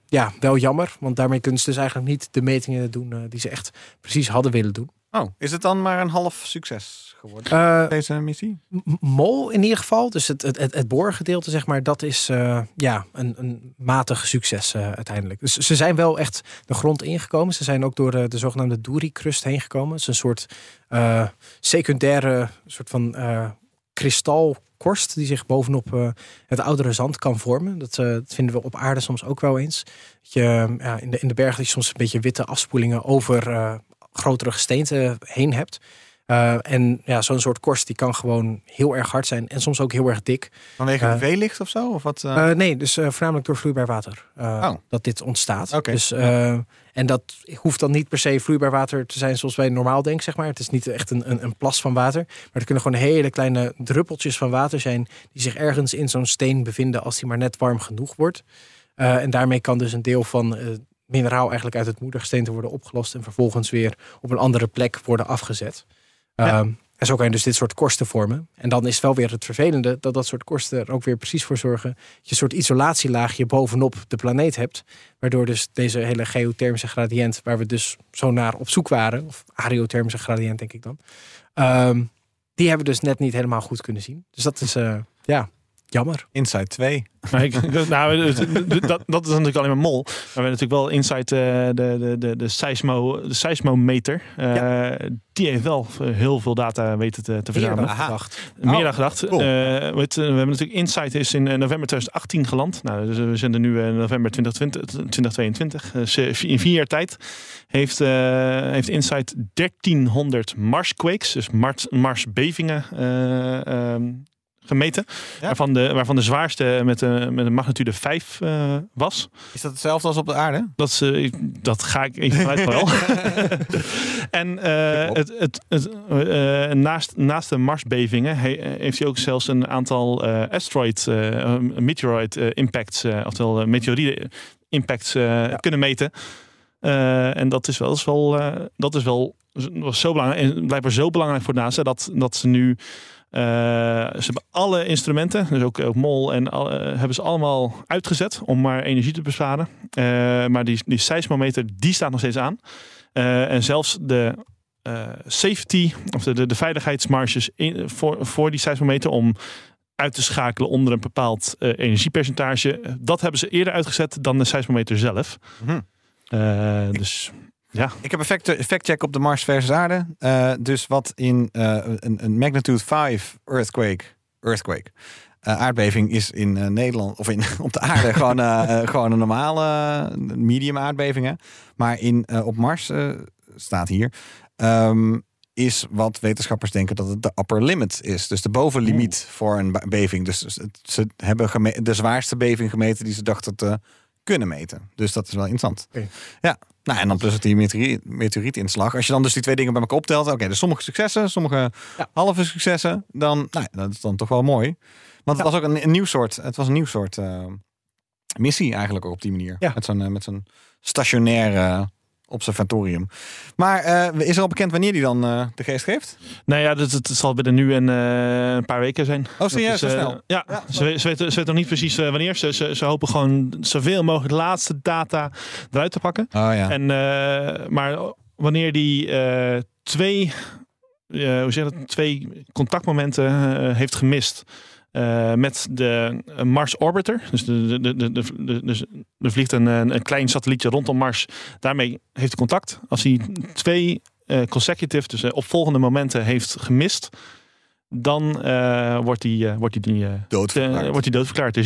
ja, wel jammer, want daarmee kunnen ze dus eigenlijk niet de metingen doen die ze echt precies hadden willen doen. Oh, is het dan maar een half succes geworden, Eh, deze missie? Mol in ieder geval, dus het, het, het, het boorgedeelte zeg maar, dat is eh, ja, een, een matig succes eh, uiteindelijk. Dus ze zijn wel echt de grond ingekomen. Ze zijn ook door de, de zogenaamde Douri-crust heen gekomen. Het is een soort eh, secundaire soort van eh, kristalkorst die zich bovenop eh, het oudere zand kan vormen. Dat, eh, dat vinden we op aarde soms ook wel eens. Dat je ja, in, de, in de bergen dat je soms een beetje witte afspoelingen over eh, grotere gesteenten heen hebt. Uh, en ja, zo'n soort korst die kan gewoon heel erg hard zijn en soms ook heel erg dik. Vanwege Uh, UV-licht of zo? Of wat, uh... Uh, nee, dus voornamelijk door vloeibaar water Oh. dat dit ontstaat. Oké. Dus, en dat hoeft dan niet per se vloeibaar water te zijn zoals wij normaal denken, zeg maar. Het is niet echt een, een, een plas van water, maar het kunnen gewoon hele kleine druppeltjes van water zijn die zich ergens in zo'n steen bevinden als die maar net warm genoeg wordt. En daarmee kan dus een deel van mineraal eigenlijk uit het moedergesteente worden opgelost en vervolgens weer op een andere plek worden afgezet. Um, en zo kan je dus dit soort korsten vormen. En dan is het wel weer het vervelende dat dat soort korsten er ook weer precies voor zorgen dat je een soort isolatielaagje bovenop de planeet hebt. Waardoor dus deze hele geothermische gradiënt, waar we dus zo naar op zoek waren, of areothermische gradiënt denk ik dan, um, die hebben we dus net niet helemaal goed kunnen zien. Dus dat is, uh, ja, jammer. Inside 2. Maar ik, nou, dat, dat is natuurlijk alleen maar mol. Maar we hebben natuurlijk wel Insight, uh, de, de, de, de, seismo, de seismometer. Uh, ja. Die heeft wel heel veel data weten te, te verzamelen. Meer dan gedacht. Meer Oh, dan gedacht. cool. Uh, we, we, hebben natuurlijk Insight is in november 2018 geland. Nou, dus we zijn er nu in november 2020, 2022. Dus in vier jaar tijd heeft, heeft Insight 1300 Marsquakes, dus Mars, Marsbevingen um, gemeten. Ja. Waarvan, de, waarvan de zwaarste met, een met een magnitude 5 uh, was. Is dat hetzelfde als op de aarde? Dat, is, uh, dat ga ik even vanuit wel. en uh, het, het, het, naast, naast de Marsbevingen he, heeft hij ook zelfs een aantal asteroid, meteoroid impacts, oftewel meteorieten impacts ja. kunnen meten. en dat is wel, dat is wel, dat is wel was zo belangrijk, en blijkbaar zo belangrijk voor NASA dat, dat ze nu ze hebben alle instrumenten, dus ook, ook MOL, en al, uh, hebben ze allemaal uitgezet om maar energie te besparen. Uh, maar die, die seismometer, die staat nog steeds aan. en zelfs de safety, of de, de, de veiligheidsmarges in, voor, voor die seismometer om uit te schakelen onder een bepaald energiepercentage, dat hebben ze eerder uitgezet dan de seismometer zelf. -hmm. dus ja. Ik heb een fact, fact-check op de Mars versus aarde. Uh, dus wat in uh, een, een, magnitude 5 earthquake, earthquake uh, aardbeving is in Nederland, of in, op de aarde gewoon, gewoon een normale medium aardbevingen. Maar in, op Mars, staat hier, um, is wat wetenschappers denken dat het de upper limit is. Dus de bovenlimiet Oeh. voor een beving. Dus ze hebben de zwaarste beving gemeten die ze dachten te kunnen meten. Dus dat is wel interessant. Okay. Ja. Nou, en dan plus het die meteoriet, meteorietinslag. Als je dan dus die twee dingen bij elkaar optelt. Oké, okay, dus sommige successen, sommige ja. halve successen. Dan, nou, dat is dan toch wel mooi. Want het ja. was ook een, een nieuw soort, het was een nieuw soort uh, missie eigenlijk ook op die manier. Ja. Met zo'n uh, met zo'n stationaire observatorium. Maar eh, is er al bekend wanneer die dan eh, de geest geeft? Nou ja, dat, het zal binnen nu en eh, een paar weken zijn. Oh, serieus? Is, snel? Ja, Ja, ze, ze, weten, ze weten nog niet precies wanneer. Ze, ze, ze hopen gewoon zoveel mogelijk de laatste data eruit te pakken. Oh ja. En, maar wanneer die twee, hoe zeg je dat, twee contactmomenten heeft gemist eh, met de Mars Orbiter, dus de, de, de, de, dus er vliegt een, een klein satellietje rondom Mars, daarmee heeft hij contact. Als hij twee eh, consecutive, dus eh, opvolgende momenten heeft gemist, dan eh, wordt hij eh, wordt die, eh, Doodverklaard. wordt hij doodverklaard, de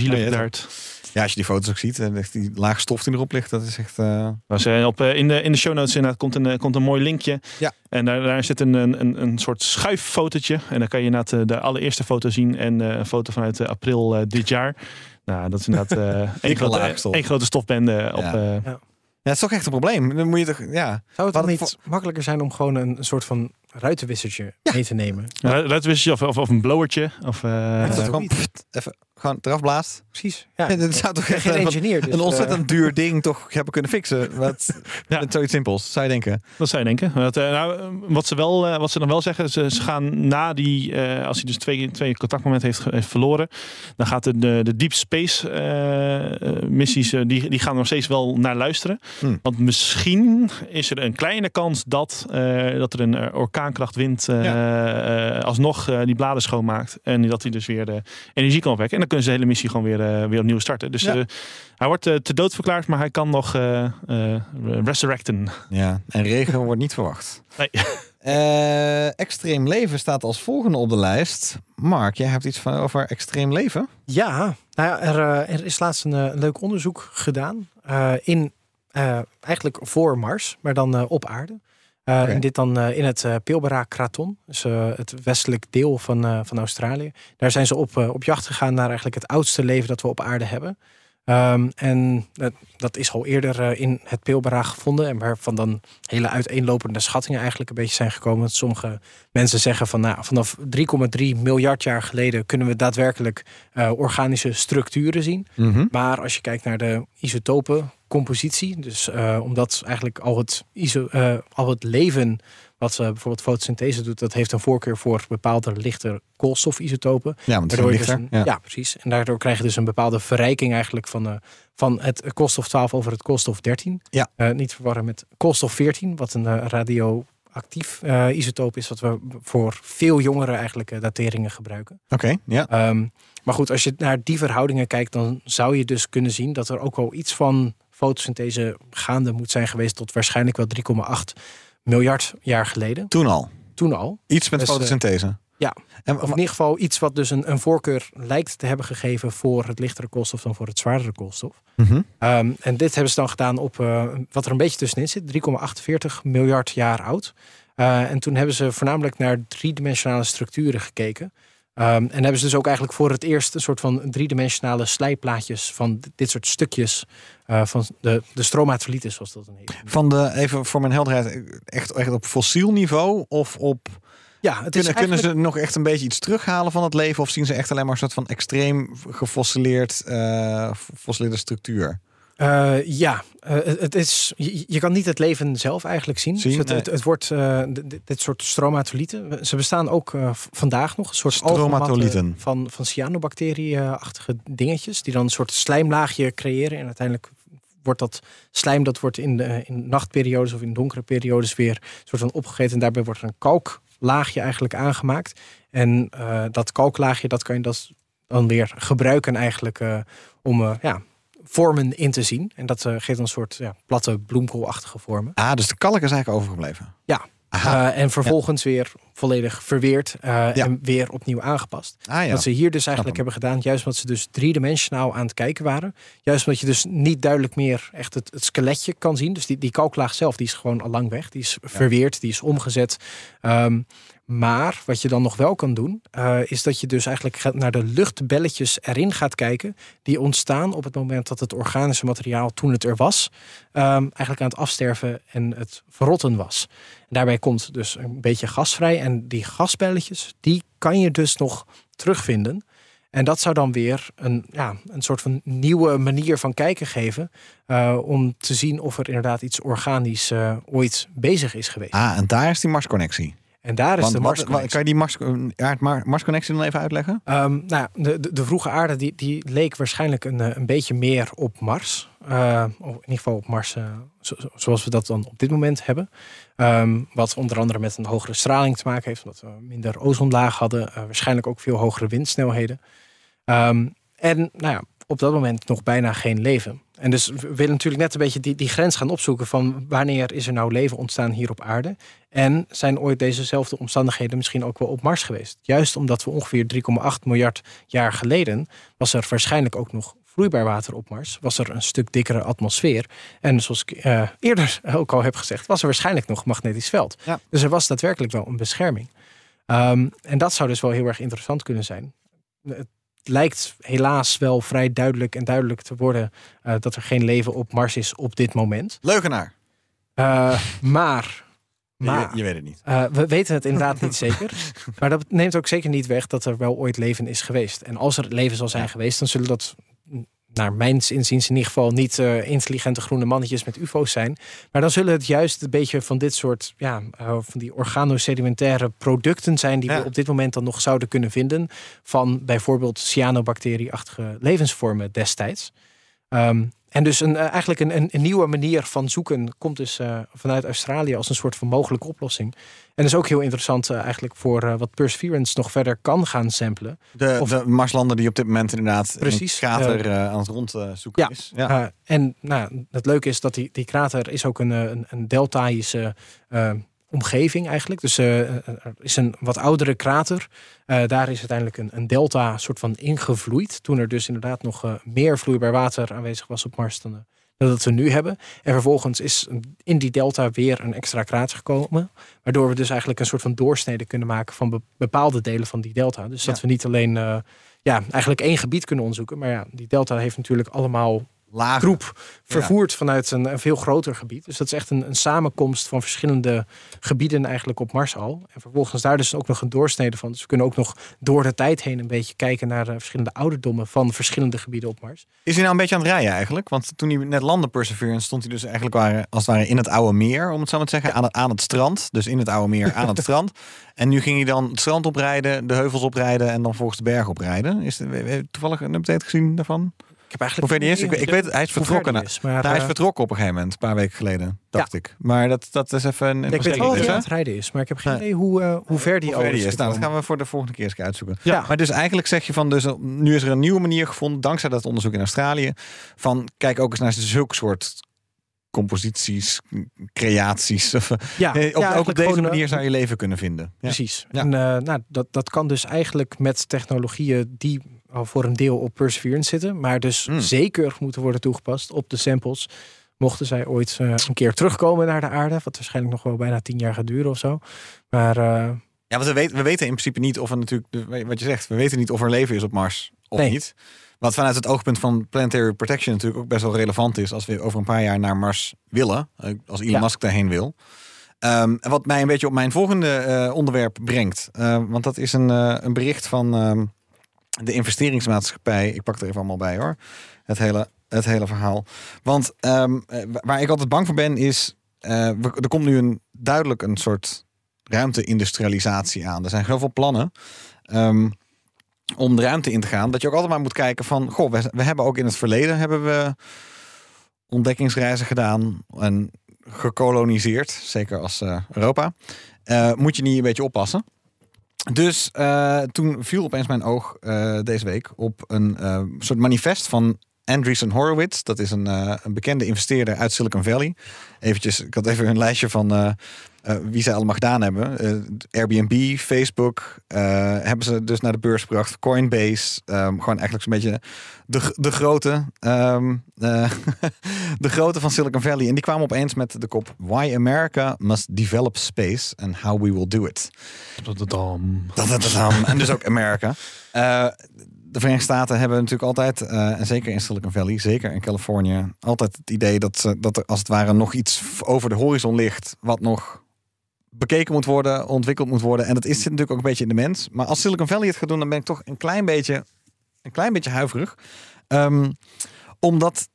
ja. Ja, als je die foto's ook ziet en echt die laag stof die erop ligt, dat is echt... eh, Dus, eh, op, eh, in, de, in de show notes inderdaad komt een, komt een mooi linkje. Ja. En daar, daar zit een, een, een- een soort schuiffotootje. En dan kan je inderdaad de allereerste foto zien. En eh, een foto vanuit april eh, dit jaar. Nou, dat is inderdaad eh één, grote, één grote stofbende. Op, Ja. eh, Ja, het is toch echt een probleem. Dan moet je toch... Ja. Zou het dan Wat- niet makkelijker zijn om gewoon een, een soort van ruitenwissertje mee te nemen? ru- ruitwissertje of, of, of een blowertje. Of, eh, dat gewoon, even gewoon eraf blaast. Precies. Ja. Ja, dat zou toch echt geen een, engineer. Dus, een eh, ontzettend duur ding toch hebben kunnen fixen. Wat, Ja. Met zoiets simpels, zou je denken. Dat zou je denken. Wat, eh, nou, eh, wat, ze wel, eh, wat ze dan wel zeggen, ze, ze gaan na die, eh, als hij dus twee, twee contactmomenten heeft, heeft verloren, dan gaat de, de, de deep space eh, eh, missies, eh, die, die gaan nog steeds wel naar luisteren. Hmm. Want misschien is er een kleine kans dat, eh, dat er een eh, orkaankracht wind eh, eh, alsnog eh, die bladen schoonmaakt. En dat hij dus weer de energie kan opwekken. En dan kunnen ze de hele missie gewoon weer, eh, weer opnieuw starten. Dus Ja. eh, hij wordt eh, te dood verklaard, maar hij kan nog eh, eh, resurrecten. Ja, en regen wordt niet verwacht. Nee. Eh, extreem leven staat als volgende op de lijst. Mark, jij hebt iets van over extreem leven? Ja, nou ja, er, er is laatst een, een leuk onderzoek gedaan eh, in eh, eigenlijk voor Mars, maar dan op aarde. Eh, Oké. En dit dan eh, in het uh, Pilbara-kraton, dus eh, het westelijk deel van, eh, van Australië. Daar zijn ze op, eh, op jacht gegaan naar eigenlijk het oudste leven dat we op aarde hebben. Ehm, en dat, dat is al eerder eh, in het Pilbara gevonden. En waarvan dan hele uiteenlopende schattingen eigenlijk een beetje zijn gekomen. Dat sommige mensen zeggen van nou, vanaf 3,3 miljard jaar geleden kunnen we daadwerkelijk eh, organische structuren zien. Maar als je kijkt naar de isotopencompositie, dus eh, omdat eigenlijk al het, iso, eh, al het leven wat eh, bijvoorbeeld fotosynthese doet, dat heeft een voorkeur voor bepaalde lichte koolstofisotopen. Ja, want lichter. dus een- ja. precies. En daardoor krijg je dus een bepaalde verrijking eigenlijk van, van het koolstof 12 over het koolstof 13. Ja. Niet verwarren met koolstof 14, wat een radioactief isotoop is, wat we voor veel jongere eigenlijk dateringen gebruiken. Oké, ja. Ehm, maar goed, als je naar die verhoudingen kijkt, dan zou je dus kunnen zien dat er ook al iets van fotosynthese gaande moet zijn geweest tot waarschijnlijk wel 3,8 miljard jaar geleden. Toen al. Toen al. Iets met Dus, eh, fotosynthese. ja. En, Of in ieder geval iets wat dus een, een voorkeur lijkt te hebben gegeven voor het lichtere koolstof dan voor het zwaardere koolstof. Mhm. Ehm, en dit hebben ze dan gedaan op eh, wat er een beetje tussenin zit, 3,48 miljard jaar oud. Eh, en toen hebben ze voornamelijk naar driedimensionale structuren gekeken. Ehm, en hebben ze dus ook eigenlijk voor het eerst een soort van driedimensionale slijplaatjes van dit- soort stukjes eh, van de, de zoals dat dan heet. Van de, even voor mijn helderheid, echt, echt op fossiel niveau of op... Ja, het is Kunnen, kunnen ze nog echt een beetje iets terughalen van het leven? Of zien ze echt alleen maar een soort van extreem gefossileerd, fossileerde structuur? Eh, ja, eh, het, is, je, je kan niet het leven zelf eigenlijk zien. Zien, Dus het, het, het wordt eh, dit, soort stromatolieten. Ze bestaan ook vandaag nog. Een soort Stromatolieten. van, van cyanobacterie-achtige dingetjes. Die dan een soort slijmlaagje creëren. En uiteindelijk wordt dat slijm dat wordt in, de, in nachtperiodes of in donkere periodes weer een soort van opgegeten. En daarbij wordt er een kalklaagje eigenlijk aangemaakt. En dat kalklaagje dat kan je dat dan weer gebruiken eigenlijk om ja, vormen in te zien. En dat eh, geeft een soort ja, platte bloemkoolachtige vormen. Ah, dus de kalk is eigenlijk overgebleven. Ja. Eh, en vervolgens weer volledig verweerd eh, Ja. en weer opnieuw aangepast. ah ja. Wat ze hier dus eigenlijk hebben gedaan, juist omdat ze dus driedimensionaal aan het kijken waren. Juist omdat je dus niet duidelijk meer echt het, het skeletje kan zien. Dus die, die kalklaag zelf, die is gewoon al lang weg. Die is verweerd, die is omgezet. Ehm, maar wat je dan nog wel kan doen, eh, is dat je dus eigenlijk naar de luchtbelletjes erin gaat kijken. Die ontstaan op het moment dat het organische materiaal, toen het er was, ehm, eigenlijk aan het afsterven en het verrotten was. En daarbij komt dus een beetje gas vrij. En die gasbelletjes, die kan je dus nog terugvinden. En dat zou dan weer een, ja, een soort van nieuwe manier van kijken geven. eh, om te zien of er inderdaad iets organisch eh, ooit bezig is geweest. Ah, en daar is die Marsconnectie. En daar is Want de Mars. kan je die Mars, aard- Mar- Marsconnectie dan even uitleggen? Ehm, nou, ja, de, de, de vroege aarde die, die leek waarschijnlijk een, eh, een beetje meer op Mars. Eh, of in ieder geval op Mars eh, zo- zo- zoals we dat dan op dit moment hebben. Ehm, wat onder andere met een hogere straling te maken heeft. Omdat we minder ozonlaag hadden. waarschijnlijk ook veel hogere windsnelheden. Ehm, en nou ja, op dat moment nog bijna geen leven. En dus we willen natuurlijk net een beetje die, die grens gaan opzoeken van wanneer is er nou leven ontstaan hier op aarde. En zijn ooit dezezelfde omstandigheden misschien ook wel op Mars geweest. Juist omdat we ongeveer 3,8 miljard jaar geleden was er waarschijnlijk ook nog vloeibaar water op Mars. Was er een stuk dikkere atmosfeer. En zoals ik eh, eerder ook al heb gezegd, was er waarschijnlijk nog magnetisch veld. Ja. Dus er was daadwerkelijk wel een bescherming. Ehm, en dat zou dus wel heel erg interessant kunnen zijn. Het lijkt helaas wel vrij duidelijk en duidelijk te worden eh, dat er geen leven op Mars is op dit moment. Leugenaar. Eh, maar, maar Je, je weet het niet. eh, we weten het inderdaad niet zeker. Maar dat neemt ook zeker niet weg dat er wel ooit leven is geweest. En als er leven zal zijn geweest, dan zullen dat naar mijn inziens in ieder geval niet eh, intelligente groene mannetjes met ufo's zijn. Maar dan zullen het juist een beetje van dit soort, ja, eh, van die organosedimentaire producten zijn die Ja. we op dit moment dan nog zouden kunnen vinden. Van bijvoorbeeld cyanobacterieachtige levensvormen destijds. Ehm, en dus een, eh, eigenlijk een, een, nieuwe manier van zoeken komt dus eh, vanuit Australië als een soort van mogelijke oplossing. En dat is ook heel interessant eh, eigenlijk voor wat Perseverance nog verder kan gaan samplen. De, Of- de Marslander die op dit moment inderdaad Precies, een krater aan het rondzoeken Ja. is. Ja. En nou, het leuke is dat die, die krater is ook een, een, een deltaïsche omgeving eigenlijk. Dus eh, er is een wat oudere krater. Eh, daar is uiteindelijk een, een delta soort van ingevloeid. Toen er dus inderdaad nog eh, meer vloeibaar water aanwezig was op Mars dan, eh, dat we nu hebben. En vervolgens is in die delta weer een extra krater gekomen. Waardoor we dus eigenlijk een soort van doorsnede kunnen maken van be- bepaalde delen van die delta. Dus dat Ja. we niet alleen eh, ja, eigenlijk één gebied kunnen onderzoeken. Maar ja, die delta heeft natuurlijk allemaal Lager. troep vervoerd vanuit een, een veel groter gebied. Dus dat is echt een, een samenkomst van verschillende gebieden eigenlijk op Mars al. En vervolgens daar dus ook nog een doorsnede van. Dus we kunnen ook nog door de tijd heen een beetje kijken naar de verschillende ouderdommen van verschillende gebieden op Mars. Is hij nou een beetje aan het rijden eigenlijk? Want toen hij net landde Perseverance stond hij dus eigenlijk waren, als het ware in het oude meer, om het zo maar te zeggen, aan, het, aan het strand. Dus in het oude meer aan het strand. En nu ging hij dan het strand oprijden, de heuvels oprijden en dan volgens de berg oprijden. Is er toevallig een update gezien daarvan? Ik heb eigenlijk Hoe ver die is? Ik, weet- ik weet, hij is vertrokken. na- is, maar, hij is eh, vertrokken op een gegeven moment, een paar weken geleden, dacht ik. Maar dat, dat is even een ik weet wel dat hij aan het rijden is, maar ik heb geen Nee. idee hoe, eh, hoe ver die Hoe ver die is. is. Nou, dat gaan we voor de volgende keer eens uitzoeken. Ja. Maar dus eigenlijk zeg je van, dus nu is er een nieuwe manier gevonden, dankzij dat onderzoek in Australië, van kijk ook eens naar zulke soort composities, creaties. Of, Ja, eh, ja, op, ook op deze manier zou je leven kunnen vinden. Ja. Precies. Ja. En eh, nou, dat, dat kan dus eigenlijk met technologieën die al voor een deel op Perseverance zitten, maar dus Hmm. zeker moeten worden toegepast op de samples. Mochten zij ooit eh, een keer terugkomen naar de aarde, wat waarschijnlijk nog wel bijna tien jaar gaat duren of zo. Maar eh, Ja, want we weten, we weten in principe niet of er natuurlijk, wat je zegt, we weten niet of er leven is op Mars of Nee. niet. Wat vanuit het oogpunt van planetary protection natuurlijk ook best wel relevant is als we over een paar jaar naar Mars willen, eh, als Elon Ja. Musk daarheen wil. En wat mij een beetje op mijn volgende onderwerp brengt, eh, want dat is een, een bericht van ehm, de investeringsmaatschappij. Ik pak er even allemaal bij hoor. Het hele, het hele verhaal. Want ehm, eh, waar ik altijd bang voor ben is, eh, er komt nu een duidelijk een soort ruimte-industrialisatie aan. Er zijn heel veel plannen ehm, om de ruimte in te gaan. Dat je ook altijd maar moet kijken van, goh, we, hebben ook in het verleden hebben we ontdekkingsreizen gedaan en gekoloniseerd, zeker als eh, Europa. Moet je niet een beetje oppassen. Dus eh, toen viel opeens mijn oog eh, deze week op een eh, soort manifest van Andreessen Horowitz. Dat is een, een bekende investeerder uit Silicon Valley. Eventjes, ik had even een lijstje van eh, wie zij allemaal gedaan hebben. Eh, Airbnb, Facebook, eh, hebben ze dus naar de beurs gebracht. Coinbase, ehm, gewoon eigenlijk zo'n beetje de, de grote, ehm, eh, de grote van Silicon Valley. En die kwamen opeens met de kop Why America must develop space and how we will do it. En dus ook Amerika. De Verenigde Staten hebben natuurlijk altijd, en zeker in Silicon Valley, zeker in Californië, altijd het idee dat, ze, dat er als het ware nog iets over de horizon ligt, wat nog bekeken moet worden, ontwikkeld moet worden. En dat is natuurlijk ook een beetje in de mens. Maar als Silicon Valley het gaat doen, dan ben ik toch een klein beetje een klein beetje huiverig. Ehm, omdat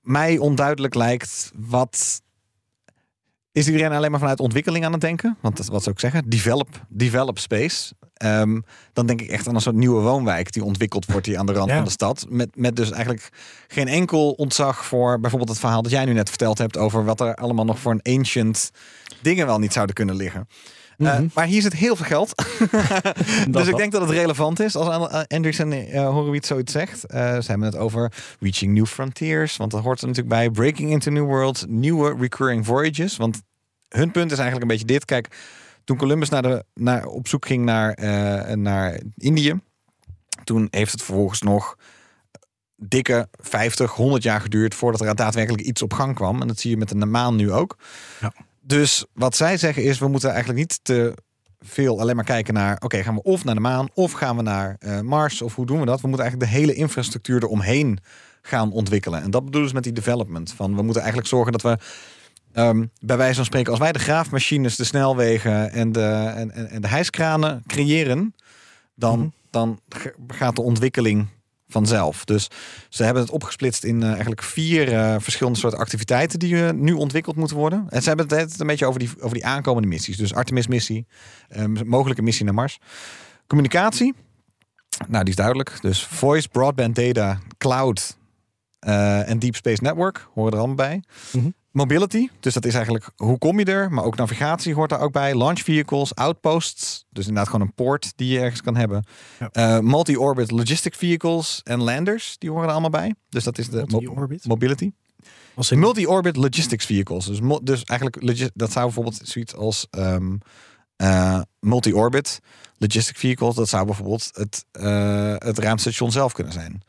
mij onduidelijk lijkt wat. Is iedereen alleen maar vanuit ontwikkeling aan het denken? Want dat, wat zou ik zeggen? Develop, develop space. Ehm, dan denk ik echt aan een soort nieuwe woonwijk die ontwikkeld wordt hier aan de rand Ja. van de stad. Met, met dus eigenlijk geen enkel ontzag voor bijvoorbeeld het verhaal dat jij nu net verteld hebt over wat er allemaal nog voor een ancient dingen wel niet zouden kunnen liggen. Mhm. maar hier zit heel veel geld. dus ik denk dat het relevant is als An- eh, en eh, Horowitz zoiets zegt. Eh, ze hebben het over reaching new frontiers, want dat hoort er natuurlijk bij. Breaking into new worlds, nieuwe recurring voyages. Want hun punt is eigenlijk een beetje dit. Kijk, toen Columbus naar de, naar, op zoek ging naar, eh, naar Indië, toen heeft het vervolgens nog dikke 50, 100 jaar geduurd voordat er daadwerkelijk iets op gang kwam. En dat zie je met de maan nu ook. Ja. Dus wat zij zeggen is, we moeten eigenlijk niet te veel alleen maar kijken naar, oké, gaan we of naar de maan of gaan we naar eh, Mars of hoe doen we dat? We moeten eigenlijk de hele infrastructuur eromheen gaan ontwikkelen. En dat bedoelen ze met die development. Van we moeten eigenlijk zorgen dat we ehm, bij wijze van spreken, als wij de graafmachines, de snelwegen en de, en, en, en de hijskranen creëren, dan, Mhm. dan gaat de ontwikkeling vanzelf. Dus ze hebben het opgesplitst in eh, eigenlijk vier eh, verschillende soorten activiteiten die eh, nu ontwikkeld moeten worden. En ze hebben het het een beetje over die, over die aankomende missies. Dus Artemis-missie, eh, mogelijke missie naar Mars. Communicatie, nou die is duidelijk. Dus voice, broadband data, cloud en deep space network horen er allemaal bij. Mhm. Mobility, dus dat is eigenlijk hoe kom je er, maar ook navigatie hoort daar ook bij. Launch vehicles, outposts, dus inderdaad gewoon een poort die je ergens kan hebben. Ja. Eh, multi-orbit logistic vehicles en landers, die horen er allemaal bij. Dus dat is de mo- mobility. Multi-orbit logistics vehicles. Dus, dus eigenlijk, dat zou bijvoorbeeld zoiets als ehm, eh, multi-orbit logistic vehicles. Dat zou bijvoorbeeld het, eh, het ruimtestation zelf kunnen zijn.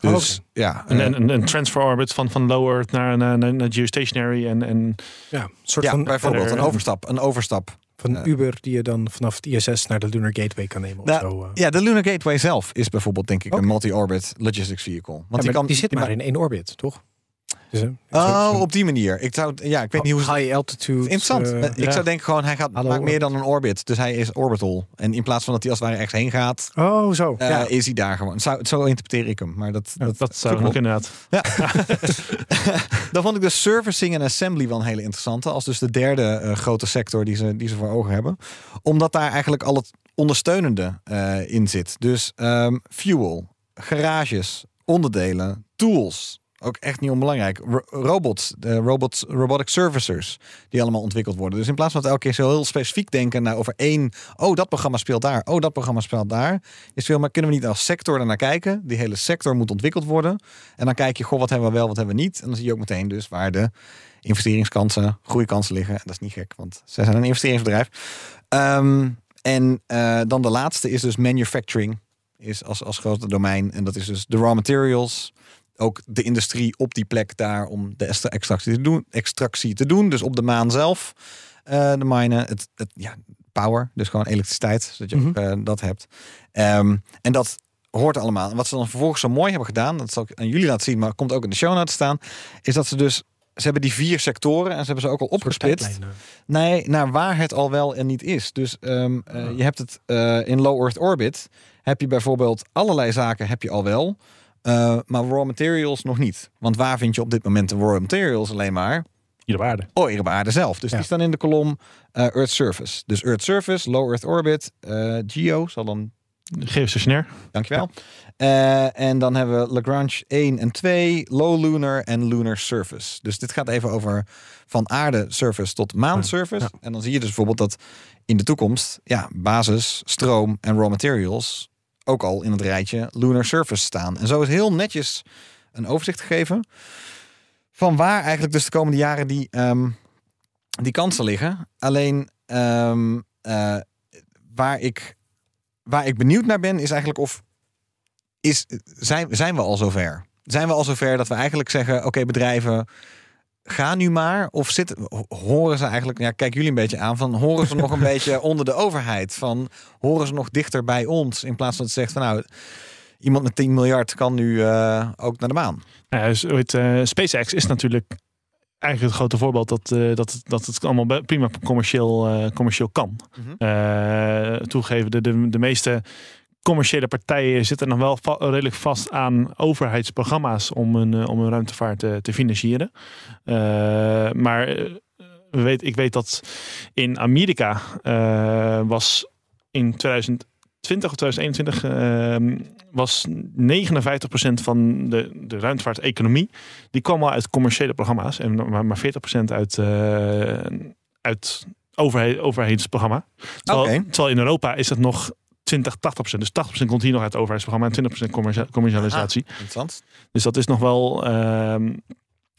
Dus ja, Een, eh, een, een transfer orbit van, van low Earth naar, naar, naar, naar geostationary. En, en ja, een soort ja, van, bijvoorbeeld een eh, overstap. Een overstap. van eh, Uber die je dan vanaf het ISS naar de Lunar Gateway kan nemen. Of Nou, zo, eh. Ja, de Lunar Gateway zelf is bijvoorbeeld denk ik een multi-orbit logistics vehicle. Want Ja, die, maar kan, die zit maar ma- in één orbit, toch? Dus, eh, Oh, zo'n- op die manier. Ik zou, ja, ik weet niet hoe high altitude. Interessant. eh, ik ja. zou denken gewoon, hij gaat maakt meer dan een orbit. Dus hij is orbital. En in plaats van dat hij als het ware ergens heen gaat, oh, zo. eh, ja. is hij daar gewoon. Zo, zo interpreteer ik hem. Maar dat, dat, dat, zou op. inderdaad. Dan vond ik de servicing en assembly wel een hele interessante. Als dus de derde eh, grote sector die ze, die ze voor ogen hebben. Omdat daar eigenlijk al het ondersteunende eh, in zit. Dus ehm, fuel, garages, onderdelen, tools. Ook echt niet onbelangrijk. Ro- robots, de robots, robotic servicers, die allemaal ontwikkeld worden. Dus in plaats van dat elke keer zo heel specifiek denken naar over één. Oh, dat programma speelt daar. Oh, dat programma speelt daar. Is veel, maar kunnen we niet als sector ernaar kijken? Die hele sector moet ontwikkeld worden. En dan kijk je, goh, wat hebben we wel, wat hebben we niet. En dan zie je ook meteen dus waar de investeringskansen, groeikansen liggen. En dat is niet gek, want zij zijn een investeringsbedrijf. Ehm, en eh, dan de laatste is dus manufacturing. Is als, als grote domein. En dat is dus de raw materials. Ook de industrie op die plek daar om de extra- extractie te doen. Extractie te doen. Dus op de maan zelf. eh, de minen. Het, het, ja, power. Dus gewoon elektriciteit. Zodat je ook, eh, dat hebt. Ehm, en dat hoort allemaal. En wat ze dan vervolgens zo mooi hebben gedaan. Dat zal ik aan jullie laten zien. Maar komt ook in de show notes staan. Is dat ze dus... Ze hebben die vier sectoren en ze hebben ze ook al opgesplitst. Nee, naar waar het al wel en niet is. Dus ehm, eh, je hebt het in low Earth orbit. Heb je bijvoorbeeld allerlei zaken heb je al wel. Eh, maar raw materials nog niet. Want waar vind je op dit moment de raw materials alleen maar? Hier de waarde. Oh, hier op aarde zelf. Dus Ja. die staan in de kolom eh, Earth Surface. Dus Earth Surface, Low Earth Orbit, eh, Geo zal dan Geostationair. Dankjewel. Eh, en dan hebben we Lagrange 1 en 2, Low Lunar en Lunar Surface. Dus dit gaat even over van aarde surface tot maan surface. En dan zie je dus bijvoorbeeld dat in de toekomst ja, basis, stroom en raw materials ook al in het rijtje Lunar Surface staan. En zo is heel netjes een overzicht gegeven van waar eigenlijk dus de komende jaren die, ehm, die kansen liggen. Alleen ehm, eh, waar ik waar ik benieuwd naar ben, is eigenlijk of is, zijn, zijn we al zover? Zijn we al zover dat we eigenlijk zeggen: oké, bedrijven, ga nu maar. Of zitten, ho- horen ze eigenlijk, ja, kijk jullie een beetje aan, van horen ze nog een beetje onder de overheid? Van horen ze nog dichter bij ons? In plaats van dat ze zegt van nou, iemand met 10 miljard kan nu eh, ook naar de maan. Nou ja, dus, eh, SpaceX is natuurlijk eigenlijk het grote voorbeeld dat, eh, dat, het- dat het allemaal prima commercieel, commercieel kan. Mhm. Eh, toegeven, de, de, de meeste commerciële partijen zitten nog wel va- redelijk vast aan overheidsprogramma's om hun, eh, om hun ruimtevaart te, te financieren. Eh, maar eh, we weet, ik weet dat in Amerika was in 2020 of 2021 eh, was 59% van de, de ruimtevaarteconomie die kwam al uit commerciële programma's en maar, maar 40% uit, uit overheid, overheidsprogramma. Terwijl, terwijl in Europa is het nog 20, 80%. Dus 80% komt hier nog uit het overheidsprogramma en 20% commercia- commercialisatie. Interessant. Dus dat is nog wel. ehm,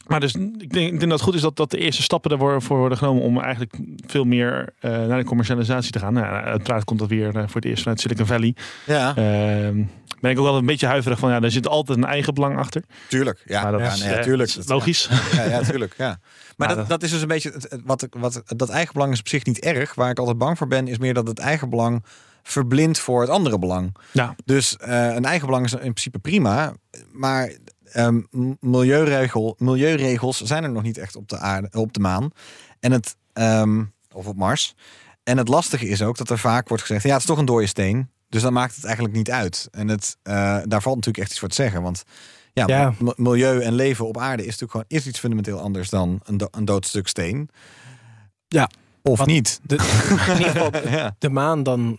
maar dus, ik, denk, ik denk dat het goed is dat, dat de eerste stappen ervoor voor worden genomen om eigenlijk veel meer eh, naar de commercialisatie te gaan. Nou, ja, uiteraard komt dat weer eh, voor het eerst vanuit Silicon Valley. Ja, Ehm, ben ik ook wel een beetje huiverig van ja, er zit altijd een eigen belang achter. tuurlijk. Ja, maar dat ja, is nee, ja, eh, tuurlijk. is logisch. Ja, ja, tuurlijk. Ja. Maar dat, dat- is dus een beetje wat, ik- wat dat eigen belang is op zich niet erg. Waar ik altijd bang voor ben, is meer dat het eigen belang verblindt voor het andere belang. Ja. Dus eh, een eigen belang is in principe prima, maar ehm, m- milieuregel, milieuregels zijn er nog niet echt op de aarde, op de maan en het ehm, of op Mars. En het lastige is ook dat er vaak wordt gezegd, ja, het is toch een dode steen. Dus dan maakt het eigenlijk niet uit. En het, eh, daar valt natuurlijk echt iets voor te zeggen. Want ja, Ja. milieu en leven op aarde is natuurlijk gewoon is iets fundamenteel anders dan een, do- een dood stuk steen. Ja. Of Wat- niet. De, in ieder geval Ja. de maan dan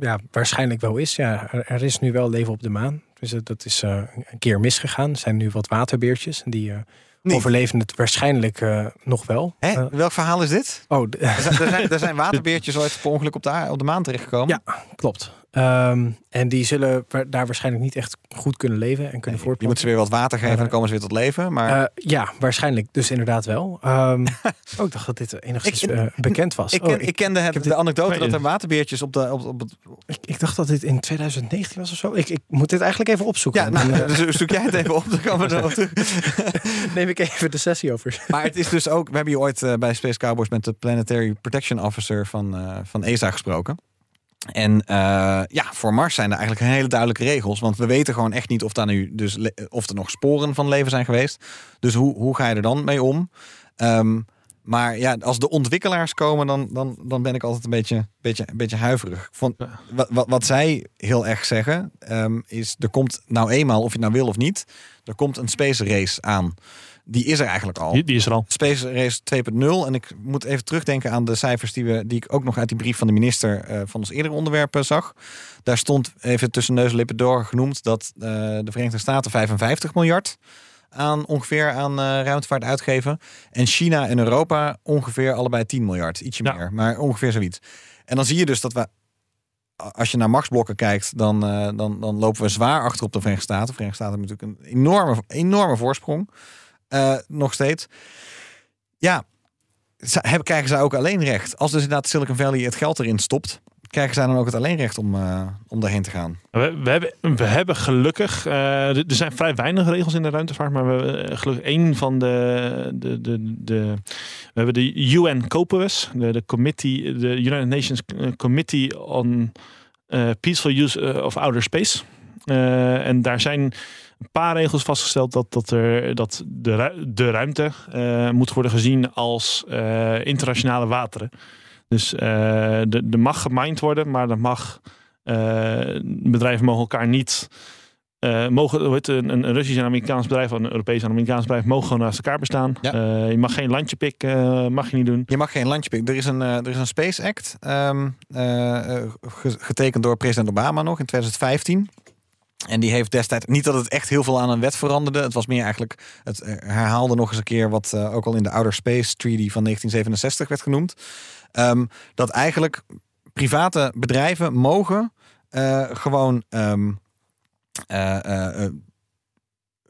ja, waarschijnlijk wel is. Ja, er, er is nu wel leven op de maan. Dus dat- dat is eh, een keer misgegaan. Er zijn nu wat waterbeertjes. En die eh, overleven het waarschijnlijk eh, nog wel. Hè? Welk verhaal is dit? oh, Er zijn, er zijn, er waterbeertjes ooit per ongeluk op de, op de maan terechtgekomen. Ja. klopt. Ehm, en die zullen daar waarschijnlijk niet echt goed kunnen leven en kunnen Je moet voortplanten. ze weer wat water geven en dan komen ze weer tot leven. Maar Eh, ja, waarschijnlijk. Dus inderdaad wel. Ehm, oh, ik dacht dat dit enigszins Ik- eh, bekend was. ik, Oh, ik kende het, de dit- anekdote Nee, dat er waterbeertjes op, de, op, op het... ik, ik dacht dat dit in 2019 was of zo. Ik, ik moet dit eigenlijk even opzoeken. Ja, dan, nou, eh, dus zoek jij het even op, dan we neem ik even de sessie over. Maar het is dus ook, we hebben hier ooit eh, bij Space Cowboys met de Planetary Protection Officer van, eh, van ESA gesproken. En eh, ja, voor Mars zijn er eigenlijk hele duidelijke regels. Want we weten gewoon echt niet of, daar nu dus of er nog sporen van leven zijn geweest. Dus hoe, hoe ga je er dan mee om? Ehm, maar ja, als de ontwikkelaars komen, dan, dan, dan ben ik altijd een beetje, beetje, een beetje huiverig. Ja. wat, wat, wat zij heel erg zeggen, ehm, is er komt nou eenmaal, of je het nou wil of niet, er komt een space race aan. Die is er eigenlijk al. Die, die is er al. Space Race 2.0. En ik moet even terugdenken aan de cijfers die, we, die ik ook nog uit die brief van de minister eh, van ons eerdere onderwerp eh, zag. Daar stond even tussen neus en lippen door genoemd dat eh, de Verenigde Staten 55 miljard aan ongeveer aan ruimtevaart uitgeven. En China en Europa ongeveer allebei 10 miljard. Ietsje Ja. meer, maar ongeveer zoiets. En dan zie je dus dat we, als je naar machtsblokken kijkt, dan, dan, dan lopen we zwaar achter op de Verenigde Staten. De Verenigde Staten hebben natuurlijk een enorme, enorme voorsprong. Eh, nog steeds. Ja, hebben, krijgen zij ook alleen recht. Als dus inderdaad Silicon Valley het geld erin stopt, krijgen zij dan ook het alleen recht om, eh, om daarheen te gaan. We, we, hebben, we hebben gelukkig, eh, er zijn vrij weinig regels in de ruimtevaart, maar we hebben gelukkig één van de, de, de, de we hebben de UN COPUS, de, de Committee, de United Nations Committee on Peaceful Use of Outer Space. En daar zijn een paar regels vastgesteld dat, dat, er, dat de, de ruimte eh, moet worden gezien als eh, internationale wateren. Dus eh de, er mag gemined worden, maar er mag bedrijven mogen elkaar niet. mogen, het, een, een Russisch en Amerikaans bedrijf, of een Europees en Amerikaans bedrijf, mogen gewoon naast elkaar bestaan. Ja. Je mag geen landje pik, eh, mag je niet doen. Je mag geen landje pikken. Er is een, er is een Space Act, ehm, eh, eh, ge- getekend door president Obama nog in 2015. En die heeft destijds, niet dat het echt heel veel aan een wet veranderde. Het was meer eigenlijk, het eh, herhaalde nog eens een keer wat eh, ook al in de Outer Space Treaty van 1967 werd genoemd. Ehm, dat eigenlijk private bedrijven mogen eh, gewoon ehm, eh, eh, eh,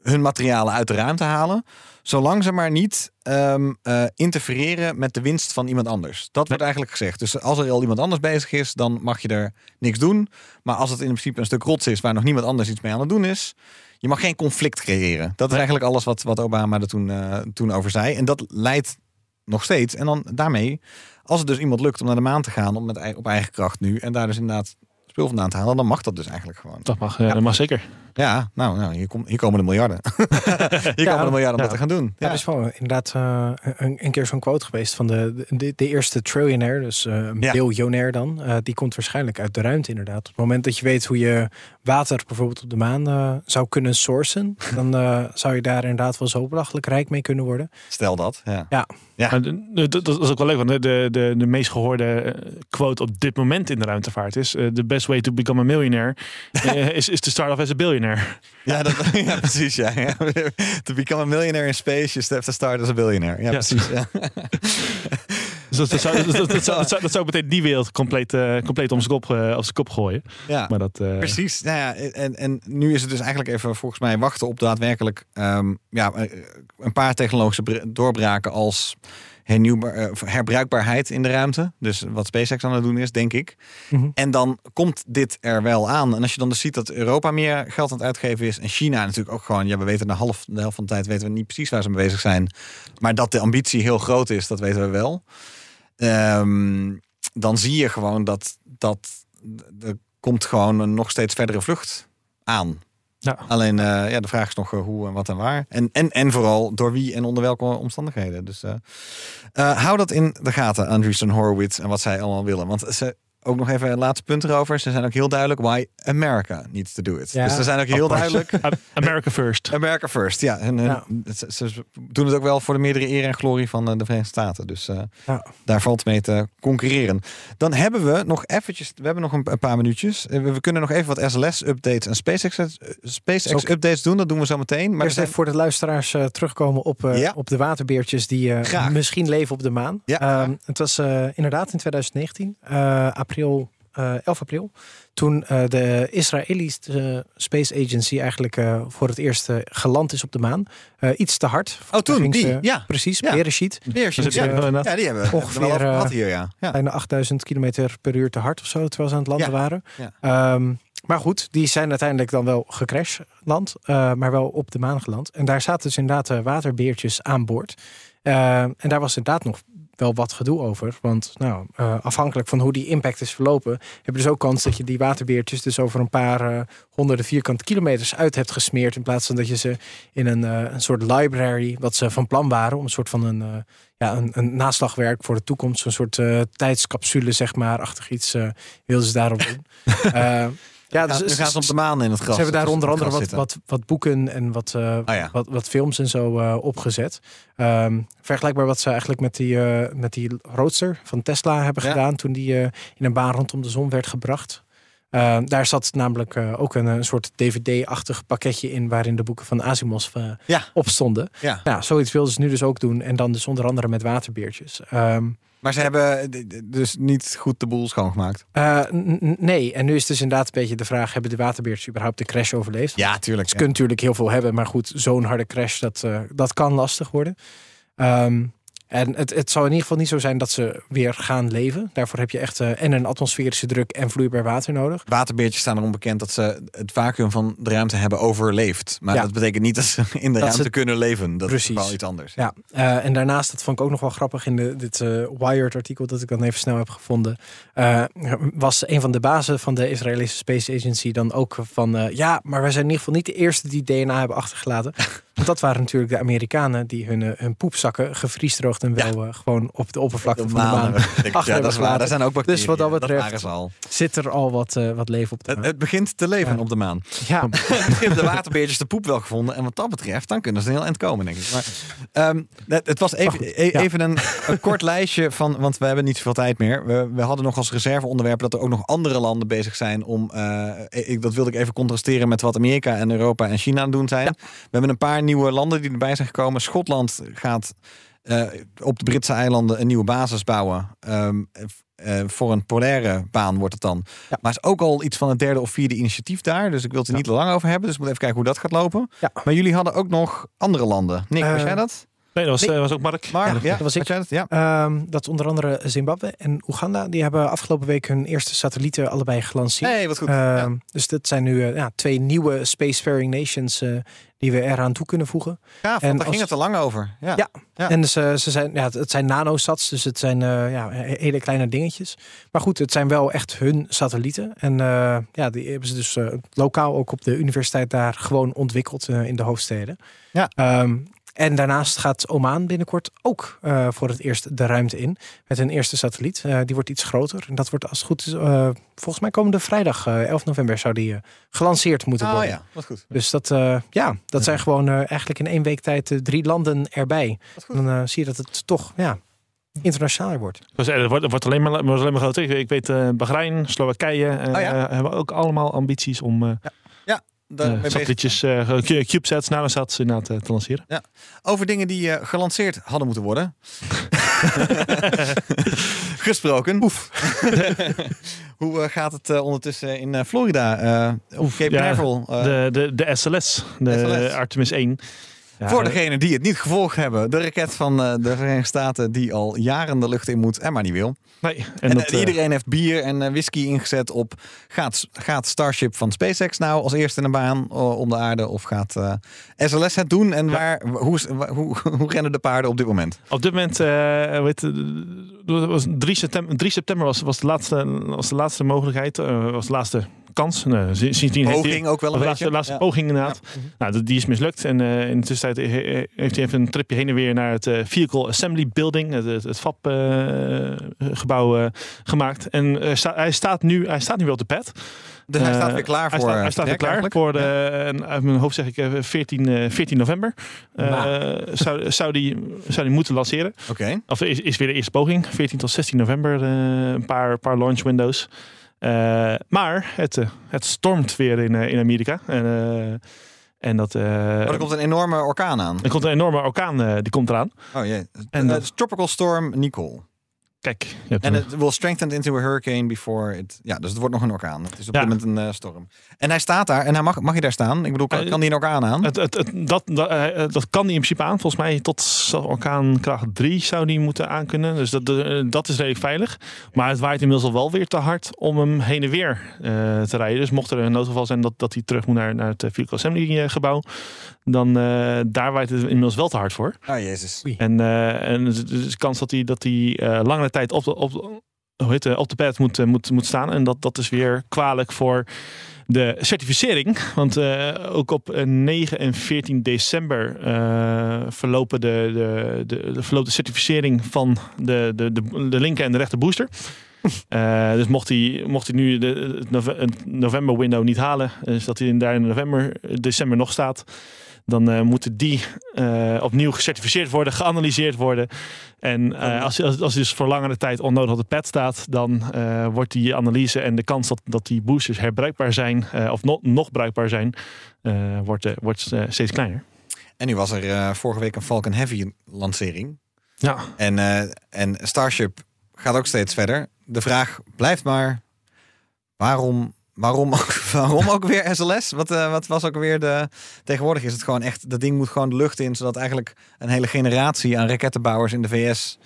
hun materialen uit de ruimte halen. Zolang ze maar niet ehm, eh, interfereren met de winst van iemand anders. Dat wordt eigenlijk gezegd. Dus als er al iemand anders bezig is, dan mag je er niks doen. Maar als het in principe een stuk rots is waar nog niemand anders iets mee aan het doen is. Je mag geen conflict creëren. Dat is eigenlijk alles wat, wat Obama er toen, eh, toen over zei. En dat leidt nog steeds. En dan daarmee, als het dus iemand lukt om naar de maan te gaan om met, op eigen kracht nu. En daar dus inderdaad spul vandaan te halen. Dan mag dat dus eigenlijk gewoon. Dat mag, ja, dat mag zeker. Ja, nou, nou hier, kom, hier komen de miljarden. hier komen de miljarden om ja. dat te gaan doen. Ja, Ja, er is wel inderdaad eh, een, een keer zo'n quote geweest van de, de, de eerste trillionaire, dus een Ja. biljonair dan. eh, die komt waarschijnlijk uit de ruimte inderdaad. Op het moment dat je weet hoe je water bijvoorbeeld op de maan eh, zou kunnen sourcen, dan eh, zou je daar inderdaad wel zo belachelijk rijk mee kunnen worden. Stel dat. Ja. Ja, de- de- dat, dat is ook wel leuk, want de, de, de, de meest gehoorde eh, quote op dit moment in de ruimtevaart is: eh, The best way to become a millionaire eh, is, is to start off as a billionaire. Ja, dat, ja, precies. Ja. Ja. To become a millionaire in space, you have to start as a billionaire. Ja, precies. Ja. Dus dat, dat, zou, dat, zou, dat, meteen die wereld compleet, eh, compleet om zijn kop, eh, op zijn kop gooien. Ja. Maar dat, Precies. Nou ja, en, en nu is het dus eigenlijk even volgens mij wachten op daadwerkelijk ehm, ja, een paar technologische doorbraken als hernieuwbaar, eh, herbruikbaarheid in de ruimte. Dus wat SpaceX aan het doen is, denk ik. Mhm. En dan komt dit er wel aan. En als je dan dus ziet dat Europa meer geld aan het uitgeven is en China natuurlijk ook gewoon, ja, we weten de, half, de helft van de tijd weten we niet precies waar ze mee bezig zijn. Maar dat de ambitie heel groot is, dat weten we wel. Ehm, dan zie je gewoon dat, dat er komt gewoon een nog steeds verdere vlucht aan. Alleen eh, ja, de vraag is nog eh, hoe en wat en waar. En, en, en vooral door wie en onder welke omstandigheden. Dus eh, hou dat in de gaten, Andreessen Horowitz en wat zij allemaal willen. Want ze ook nog even een laatste punt erover. Ze zijn ook heel duidelijk why America needs to do it. Ja. dus ze zijn ook heel duidelijk. America first. America first, ja. En, Ja. Ze, ze doen het ook wel voor de meerdere eer en glorie van eh, de Verenigde Staten. Dus eh, Ja. daar valt mee te concurreren. Dan hebben we nog eventjes, we hebben nog een, paar minuutjes. Eh, We, kunnen nog even wat SLS-updates en SpaceX-updates doen. Dat doen we zo meteen. Maar er Eerst zijn- even voor de luisteraars terugkomen op, op de waterbeertjes die misschien leven op de maan. Ja. Ehm, het was inderdaad in 2019, eh, april, eh 11 april, toen eh, de Israëlische Space Agency eigenlijk eh, voor het eerst eh, geland is op de maan. Eh, iets te hard. Oh, toen, die, ze- ja. Precies, Ja. Dus ja. die hebben we Ongeveer, eh, hier, ja. ja. Bijna 8000 kilometer per uur te hard of zo, terwijl ze aan het landen waren. Ja. Ehm, maar goed, die zijn uiteindelijk dan wel gecrashland, eh maar wel op de maan geland. En daar zaten dus inderdaad eh, waterbeertjes aan boord. Eh, en daar was inderdaad nog wel wat gedoe over. Want nou, eh, afhankelijk van hoe die impact is verlopen, heb je dus ook kans dat je die waterbeertjes dus over een paar eh, honderden vierkante kilometers uit hebt gesmeerd. In plaats van dat je ze in een, eh, een soort library, wat ze van plan waren, om een soort van een, ja, een, een naslagwerk voor de toekomst, een soort tijdscapsule, zeg maar, achtig iets, wilden ze daarop doen. Ja, Ja, dus nu gaan ze op de maan in het gras. ze hebben daar tussen onder andere wat, wat, wat boeken en wat, eh, Oh ja. wat, wat films en zo eh, opgezet. Ehm, vergelijkbaar wat ze eigenlijk met die, eh, met die Roadster van Tesla hebben Ja. gedaan toen die in een baan rondom de zon werd gebracht. Eh, daar zat namelijk ook een, een soort DVD-achtig pakketje in waarin de boeken van Asimov eh, Ja. op stonden. Ja. Ja, zoiets wilden ze nu dus ook doen. En dan dus onder andere met waterbeertjes. Ehm, Maar ze hebben dus niet goed de boel schoongemaakt. n- nee, en nu is dus inderdaad een beetje de vraag: hebben de waterbeertjes überhaupt de crash overleefd? Ja, tuurlijk. Ze kunnen natuurlijk heel veel hebben, maar goed, zo'n harde crash, dat, eh, dat kan lastig worden. Ehm, en het, het zal in ieder geval niet zo zijn dat ze weer gaan leven. Daarvoor heb je echt eh, en een atmosferische druk en vloeibaar water nodig. Waterbeertjes staan erom bekend dat ze het vacuüm van de ruimte hebben overleefd. Maar Ja. dat betekent niet dat ze in de Dat ruimte ze- kunnen leven. Dat Precies. is wel iets anders. Ja, eh, en daarnaast, dat vond ik ook nog wel grappig in de, dit eh, Wired-artikel dat ik dan even snel heb gevonden. was een van de bazen van de Israëlische Space Agency dan ook van. ja, maar wij zijn in ieder geval niet de eerste die DNA hebben achtergelaten. Want dat waren natuurlijk de Amerikanen die hun, eh, hun poepzakken gevriesdroogd en wel eh, gewoon op de oppervlakte van de maan Ja, dat is waar. Daar zijn ook bacteriën. Dus wat dat betreft- zit er al wat, eh, wat leven op de Het, maan. het begint te leven Ja. op de maan. Ja, hebben de waterbeertjes de poep wel gevonden. En wat dat betreft, dan kunnen ze een heel eind komen, denk ik. Maar, ehm, het, het was even, goed, e- even een, een kort lijstje van... Want we hebben niet zoveel tijd meer. We, we hadden nog als reserveonderwerp dat er ook nog andere landen bezig zijn om... ik, dat wilde ik even contrasteren met wat Amerika en Europa en China aan het doen zijn. We hebben een paar nieuwe landen die erbij zijn gekomen. Schotland gaat eh, op de Britse eilanden een nieuwe basis bouwen. Ehm, eh, voor een polaire baan wordt het dan. Ja. Maar is ook al iets van het derde of vierde initiatief daar. Dus ik wil het er niet lang over hebben. Dus ik moet even kijken hoe dat gaat lopen. Ja. Maar jullie hadden ook nog andere landen. Nick, was Eh, jij dat? Nee, dat was, Nee. eh, was ook Mark. Maar, ja, dat was ik. het? Ja. Ehm, dat onder andere Zimbabwe en Oeganda. Die hebben afgelopen week hun eerste satellieten allebei gelanceerd. Nee, wat goed. Ehm, Ja. Dus dit zijn nu eh, ja, twee nieuwe spacefaring nations eh, die we eraan toe kunnen voegen. Gaaf, en want daar als- ging het te lang over. Ja. Ja. Ja. En ze, ze zijn, ja, het- zijn nanosats, dus het zijn eh, ja, he- hele kleine dingetjes. Maar goed, het zijn wel echt hun satellieten. En eh, ja, die hebben ze dus eh, lokaal ook op de universiteit daar gewoon ontwikkeld in de hoofdsteden. Ja. Ehm, en daarnaast gaat Oman binnenkort ook eh, voor het eerst de ruimte in. Met hun eerste satelliet. Eh, die wordt iets groter. En dat wordt als het goed is, eh, volgens mij komende vrijdag, eh, 11 november, zou die gelanceerd moeten Oh worden. ja, wat goed. Dus dat, eh, ja, dat zijn gewoon eh, eigenlijk in één week tijd drie landen erbij. Dan zie je dat het toch ja, internationaler wordt. Dus, het, wordt, het wordt alleen maar, wordt alleen maar groter. Ik, weet, eh Bahrein, Slowakije eh, Oh ja. hebben ook allemaal ambities om. Satellietjes, eh, cu- CubeSats, nanosats inderdaad eh, te lanceren. Over dingen die eh, gelanceerd hadden moeten worden. Gesproken. Oef. Hoe eh, gaat het eh, ondertussen in eh, Florida? eh op Cape ja, Canaveral? eh, de, de, de SLS, de SLS. Artemis 1. Ja, voor degenen die het niet gevolgd hebben. De raket van eh, de Verenigde Staten die al jaren de lucht in moet en maar niet wil. Nee, en, En, dat, eh, eh, iedereen heeft bier en whisky ingezet op... Gaat, gaat Starship van SpaceX nou als eerste in een baan om de aarde? Of gaat SLS het doen? En Ja. waar, hoe, hoe, hoe rennen de paarden op dit moment? Op dit moment, weet, was 3 september, 3 september was, was, de laatste, was de laatste mogelijkheid, was de laatste kans. Nou, sinds- sindsdien heeft hij- Poging ook wel een de laatste, beetje. laatste Ja. poging inderdaad. Nou, dat- die is mislukt. En eh, in de tussentijd he- he- heeft hij even een tripje heen en weer naar het eh, Vehicle Assembly Building, het, het, het FAB-gebouw gemaakt. En eh, sta- hij, staat nu, hij staat nu wel op de pad. Dus hij Eh, staat weer klaar hij voor staat, hij eh, staat weer klaar eigenlijk. voor de, en uit mijn hoofd zeg ik eh, 14, eh, 14 november. Eh, Nou. zou, zou, die, zou die moeten lanceren. Oké. Of is, is weer de eerste poging. 14 tot 16 november. eh, een paar, paar launch windows. Eh, maar het, eh, het stormt weer in, eh, in Amerika. En, en dat. er komt een enorme orkaan aan. er komt een enorme orkaan die komt eraan. Oh jee. En Tropical Storm Nicole. Kijk, En het will strengthen into a hurricane before it... Ja, dus het wordt nog een orkaan. Het is op Ja. dit moment een eh, storm. En hij staat daar. En hij mag, mag je daar staan? Ik bedoel, kan, Eh, kan die een orkaan aan? Het, het, het- dat, dat, eh, dat kan die in principe aan. Volgens mij tot orkaankracht 3 zou die moeten aankunnen. Dus dat, eh, dat is redelijk veilig. Maar het waait inmiddels al wel weer te hard om hem heen en weer eh, te rijden. Dus mocht er een noodgeval zijn dat, dat hij terug moet naar, naar het eh, Vehicle Assembly eh, gebouw. Dan eh, daar waait het inmiddels wel te hard voor. Oh jezus. En, eh en er is- er is kans dat hij, dat hij eh, langere tijd op de, op, hoe heet het, op de pad moet, eh, moet, moet staan. En dat, dat is weer kwalijk voor de certificering. Want eh, ook op eh, 9 en 14 december eh, verlopen de, de, de, de, verloopt de certificering van de, de, de, de linker en de rechter booster. Eh, dus mocht hij, mocht hij nu de, het november window niet halen, dus dat hij daar in november, december nog staat, dan eh, moeten die eh, opnieuw gecertificeerd worden, geanalyseerd worden. En eh, als, als, als dus voor langere tijd onnodig op de pad staat, dan wordt die analyse en de kans dat, dat die boosters herbruikbaar zijn, of no- nog bruikbaar zijn, wordt, wordt steeds kleiner. En nu was er vorige week een Falcon Heavy lancering. Ja, En, en Starship gaat ook steeds verder. De vraag blijft maar: waarom, waarom, ook, waarom ook weer SLS? Wat, eh, wat was ook weer de. Tegenwoordig is het gewoon echt. Dat ding moet gewoon de lucht in, zodat eigenlijk een hele generatie aan rakettenbouwers in de VS.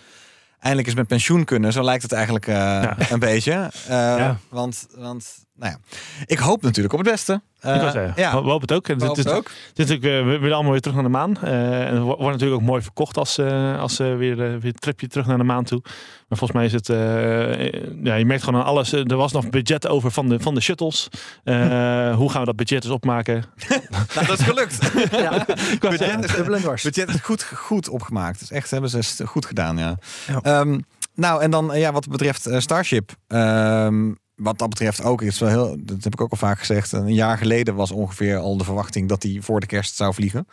Eindelijk eens met pensioen kunnen. Zo lijkt het eigenlijk eh, een beetje. Eh, Ja. Want, want, nou ja. Ik hoop natuurlijk op het beste. Eh, ik zeggen, ja, we, we hopen het ook. we Het- ook. Is natuurlijk, eh, we willen allemaal weer terug naar de maan. Eh, en wordt natuurlijk ook mooi verkocht als, eh, als eh, weer, eh, weer een tripje terug naar de maan toe. Maar volgens mij is het, eh, eh, ja, je merkt gewoon aan alles. eh, Er was nog budget over van de, van de shuttles. Eh, hoe gaan we dat budget eens opmaken? Nou, dat is gelukt. Ja, Budget- budget is goed, goed opgemaakt. Dus echt hebben ze goed gedaan, ja. Ja. Ehm, nou, en dan eh, ja, wat betreft eh, Starship. ehm, wat dat betreft ook, is wel heel, dat heb ik ook al vaak gezegd. Een jaar geleden was ongeveer al de verwachting dat hij voor de kerst zou vliegen.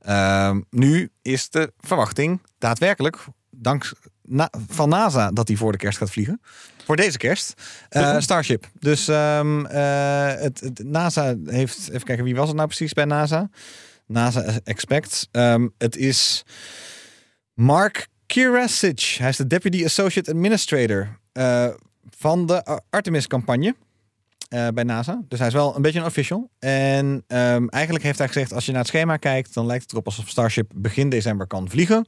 Ehm, nu is de verwachting daadwerkelijk, dank na- van NASA, dat hij voor de kerst gaat vliegen. Voor deze kerst. Eh, Starship. Dus ehm, eh, het, het, NASA heeft, even kijken, wie was het nou precies bij NASA? NASA expects. Ehm, het is Mark Kirasic. Hij is de Deputy Associate Administrator eh, van de Ar- Artemis-campagne. eh, bij NASA. Dus hij is wel een beetje een official. En ehm, eigenlijk heeft hij gezegd, als je naar het schema kijkt, dan lijkt het erop alsof Starship begin december kan vliegen.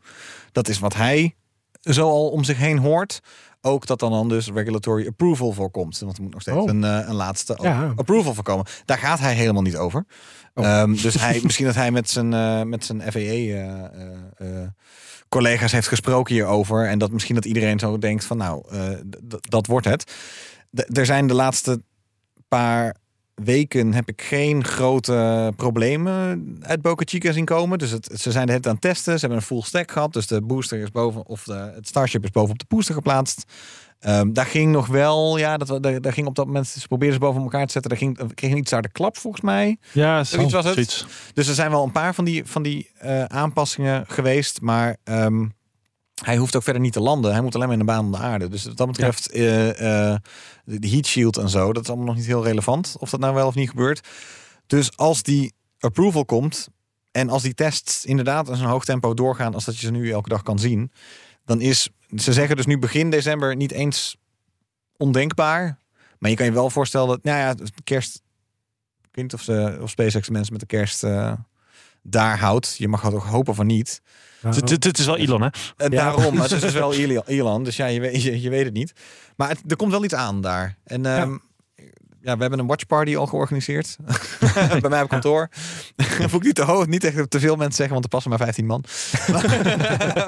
Dat is wat hij zo al om zich heen hoort. Ook dat dan, dan dus regulatory approval voorkomt. Want er moet nog steeds Oh. een, eh, een laatste Ja. approval voorkomen. Daar gaat hij helemaal niet over. Oh. Ehm, dus hij, misschien dat hij met zijn, eh, met zijn FAA eh, eh, collega's heeft gesproken hierover. En dat misschien dat iedereen zo denkt van nou, dat wordt het. D- er zijn de laatste paar weken heb ik geen grote problemen uit Boca Chica zien komen. Dus het, ze zijn de tijd aan het testen. Ze hebben een full stack gehad. Dus de booster is boven, of de, het Starship is boven op de booster geplaatst. Ehm, daar ging nog wel, ja, dat, daar, daar ging op dat moment, ze probeerden ze boven elkaar te zetten. Daar ging, kreeg iets harde klap volgens mij. Ja, Zoiets was het. zoiets. Dus er zijn wel een paar van die, van die eh, aanpassingen geweest. Maar ehm, hij hoeft ook verder niet te landen. Hij moet alleen maar in de baan om de aarde. Dus wat dat betreft, eh, eh, de, de heat shield en zo, dat is allemaal nog niet heel relevant. Of dat nou wel of niet gebeurt. Dus als die approval komt. En als die tests inderdaad in zo'n hoog tempo doorgaan. als dat je ze nu elke dag kan zien. dan is. Ze zeggen dus nu begin december niet eens ondenkbaar. Maar je kan je wel voorstellen dat. Nou ja, kerst. Niet of, ze, of SpaceX de mensen met de kerst. eh, daar houdt. Je mag het ook hopen van niet. Het- is wel Elon, hè? En Ja. daarom, het is dus wel Elon, dus ja, je weet, je, je weet het niet. Maar het, er komt wel iets aan daar. En ehm, ja. we hebben een watchparty al georganiseerd. Bij mij op kantoor. Hoef ik niet te hoog, niet echt te veel mensen zeggen, want er passen maar 15 man.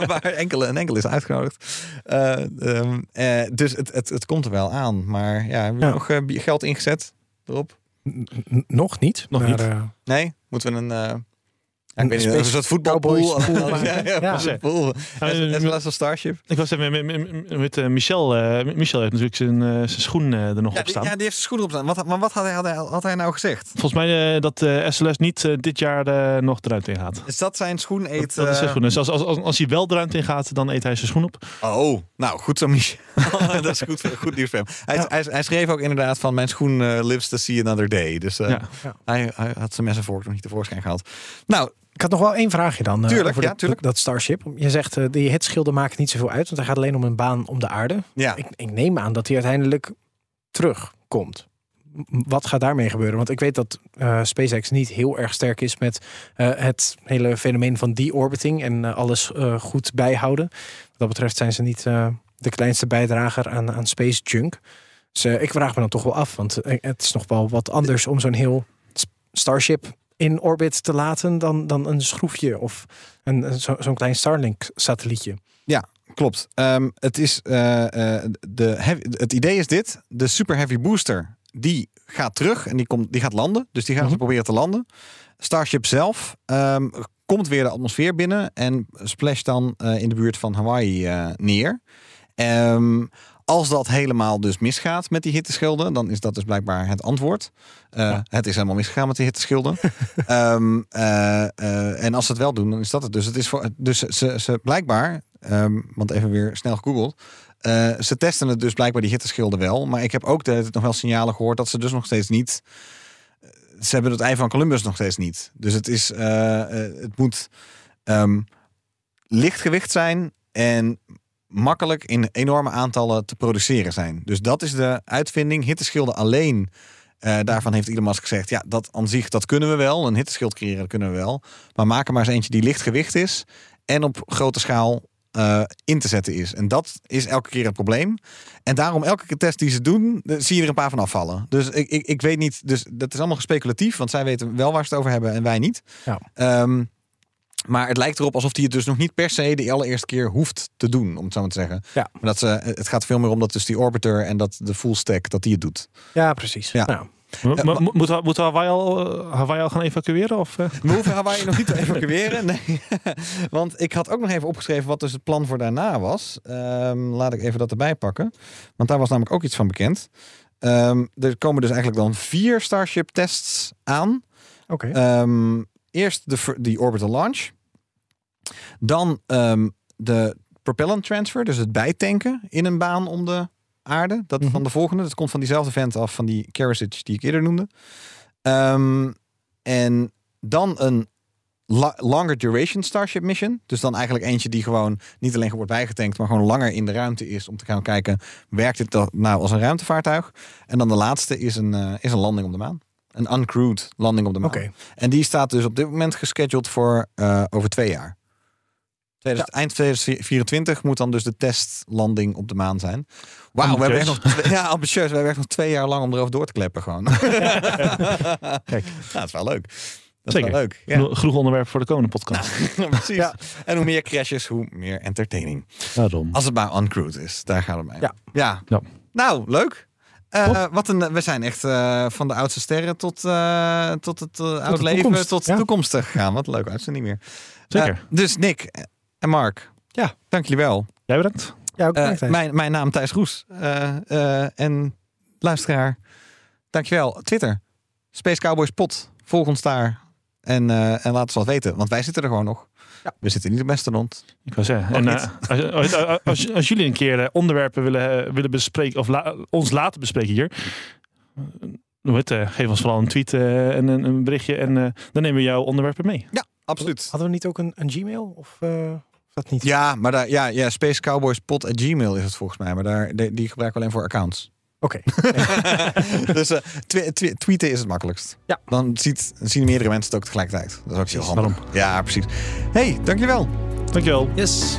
maar enkele, een enkele is uitgenodigd. Eh, ehm, eh, dus het, het, het komt er wel aan. Maar ja, hebben we Ja. nog eh, geld ingezet erop? N- nog niet. Nog maar, niet. Nee? Moeten we een... ja, Een ik weet niet, soort voetbalpool. Ja, ja, Ja. een pool. Eh, As well as a Starship. Ik was even met, met, met, met, eh, Michel. eh, Michel heeft natuurlijk zijn, eh, zijn schoen eh, er nog Ja, op die, staan. ja, die heeft zijn schoenen op staan. Wat, maar wat had hij, had, hij, had hij nou gezegd? Volgens mij eh, dat eh, SLS niet dit jaar eh, nog de ruimte in gaat. Is dat zijn schoen Dat, eet? dat is zijn schoen. Dus als, als, als, als hij wel de ruimte in gaat, dan eet hij zijn schoen op. Oh, nou goed zo, Michel. dat is goed, goed nieuws voor hem. Hij, hij, hij schreef ook inderdaad van mijn schoen lives to see another day. Dus eh, Ja. hij, hij had zijn mes en vork nog niet tevoorschijn gehaald. Nou, Ik had nog wel één vraagje dan. eh, Tuurlijk, over ja, dat, tuurlijk. Dat, Starship. Je zegt, eh die hitschilden maken niet zoveel uit. Want hij gaat alleen om een baan om de aarde. ja. Ik, ik neem aan dat hij uiteindelijk terugkomt. Wat gaat daarmee gebeuren? Want ik weet dat eh, SpaceX niet heel erg sterk is met het hele fenomeen van deorbiting en alles goed bijhouden. Wat dat betreft zijn ze niet de kleinste bijdrager aan, aan space junk. Dus ik vraag me dan toch wel af, want het is nog wel wat anders om zo'n heel Starship in orbit te laten dan, dan een schroefje of een, een- zo- zo'n klein Starlink-satellietje. Klopt. Ehm, het, is, eh, eh, de heavy- het idee is dit. De Super Heavy Booster die gaat terug en die, komt, die gaat landen. Dus die gaan ze Mhm. proberen te landen. Starship zelf ehm, komt weer de atmosfeer binnen en splasht dan eh, in de buurt van Hawaii neer. Ehm, als dat helemaal dus misgaat met die hitteschilden, dan is dat dus blijkbaar het antwoord. Eh, Het is helemaal misgegaan met die hitteschilden. Eh, en als ze het wel doen, dan is dat het dus. Het is voor, dus ze, ze blijkbaar, ehm, want even weer snel gegoogeld. ze testen het dus blijkbaar die hitteschilden wel. Maar ik heb ook de, nog wel signalen gehoord dat ze dus nog steeds niet. Ze hebben het ei van Columbus nog steeds niet. Dus het is, het moet ehm, lichtgewicht zijn en makkelijk in enorme aantallen te produceren zijn. Dus dat is de uitvinding. Hitteschilden alleen. eh, daarvan heeft Elon Musk gezegd, ja, dat aan zich, dat kunnen we wel. Een hitteschild creëren, dat kunnen we wel. Maar maak er maar eens eentje die lichtgewicht is en op grote schaal eh, in te zetten is. En dat is elke keer het probleem. En daarom elke keer test die ze doen, eh, zie je er een paar van afvallen. Dus ik, ik, ik weet niet, dus dat is allemaal speculatief, want zij weten wel waar ze het over hebben en wij niet. Ja. Ehm, maar het lijkt erop alsof hij het dus nog niet per se de allereerste keer hoeft te doen, om het zo maar te zeggen. Ja. Maar dat ze, het gaat veel meer om dat dus die orbiter en dat de full stack, dat die het doet. Ja, precies. Ja. Nou, Mo- Eh, mo- wa- mo- Moet, moet Hawaii, al, eh, Hawaii al gaan evacueren? Of, eh? We hoeven Hawaii nog niet te evacueren. Nee. Want ik had ook nog even opgeschreven wat dus het plan voor daarna was. Ehm, laat ik even dat erbij pakken. Want daar was namelijk ook iets van bekend. Ehm, er komen dus eigenlijk dan vier Starship tests aan. oké. Ehm, eerst de, die orbital launch. Dan ehm, de propellant transfer, dus het bijtanken in een baan om de aarde. Dat is Mhm. dan de volgende. Dat komt van diezelfde vent af, van die Carriage die ik eerder noemde. Ehm, en dan een la- longer duration Starship mission. Dus dan eigenlijk eentje die gewoon niet alleen wordt bijgetankt, maar gewoon langer in de ruimte is om te gaan kijken, werkt dit dan nou als een ruimtevaartuig? En dan de laatste is een, eh, is een landing op de maan. Een uncrewed landing op de maan. En die staat dus op dit moment gescheduled voor eh, over twee jaar. 2000, Eind 2024 moet dan dus de testlanding op de maan zijn. Wauw, we hebben echt nog twee, ja, ambitieus. We hebben echt nog twee jaar lang om erover door te kleppen gewoon. Kijk. Ja, dat is wel leuk. Dat Zeker. is wel leuk. Ja. Genoeg onderwerp voor de komende podcast. Precies. En hoe meer crashes, hoe meer entertaining. Daarom. Als het maar uncrewed is. Daar gaat het mij. Ja. ja. Ja. Nou, leuk. Eh, wat een, we zijn echt eh, van de oudste sterren tot, eh, tot het oud leven, tot de Ja. toekomst gegaan. Wat leuk, uitzending niet meer. Zeker. Dus Nick en Mark, Ja. dank jullie wel. Jij bedankt. Ja, ook Eh, bedankt, mijn, mijn naam Thijs Roes. Eh, eh, en luisteraar, dankjewel. Twitter, Space Cowboys Pot. Volg ons daar. En, eh, en laat ons wat weten, want wij zitten er gewoon nog. Ja. We zitten niet op Mastodon. Ik wou zeggen. En, als, als, als, als jullie een keer onderwerpen willen, willen bespreken, of la- ons laten bespreken hier. het, geef ons vooral een tweet eh, en een, een berichtje. En eh, dan nemen we jouw onderwerpen mee. Ja, absoluut. Hadden we niet ook een, een Gmail? Of eh, of dat niet? Ja, maar daar, ja, ja, Space Cowboys Pot at Gmail is het volgens mij. Maar daar, die, die gebruiken we alleen voor accounts. Oké. dus eh, twe- twe- tweeten is het makkelijkst. Ja. Dan ziet, zien meerdere mensen het ook tegelijkertijd. Dat is ook heel handig. Ja, precies. hey, dankjewel. Dankjewel. Yes.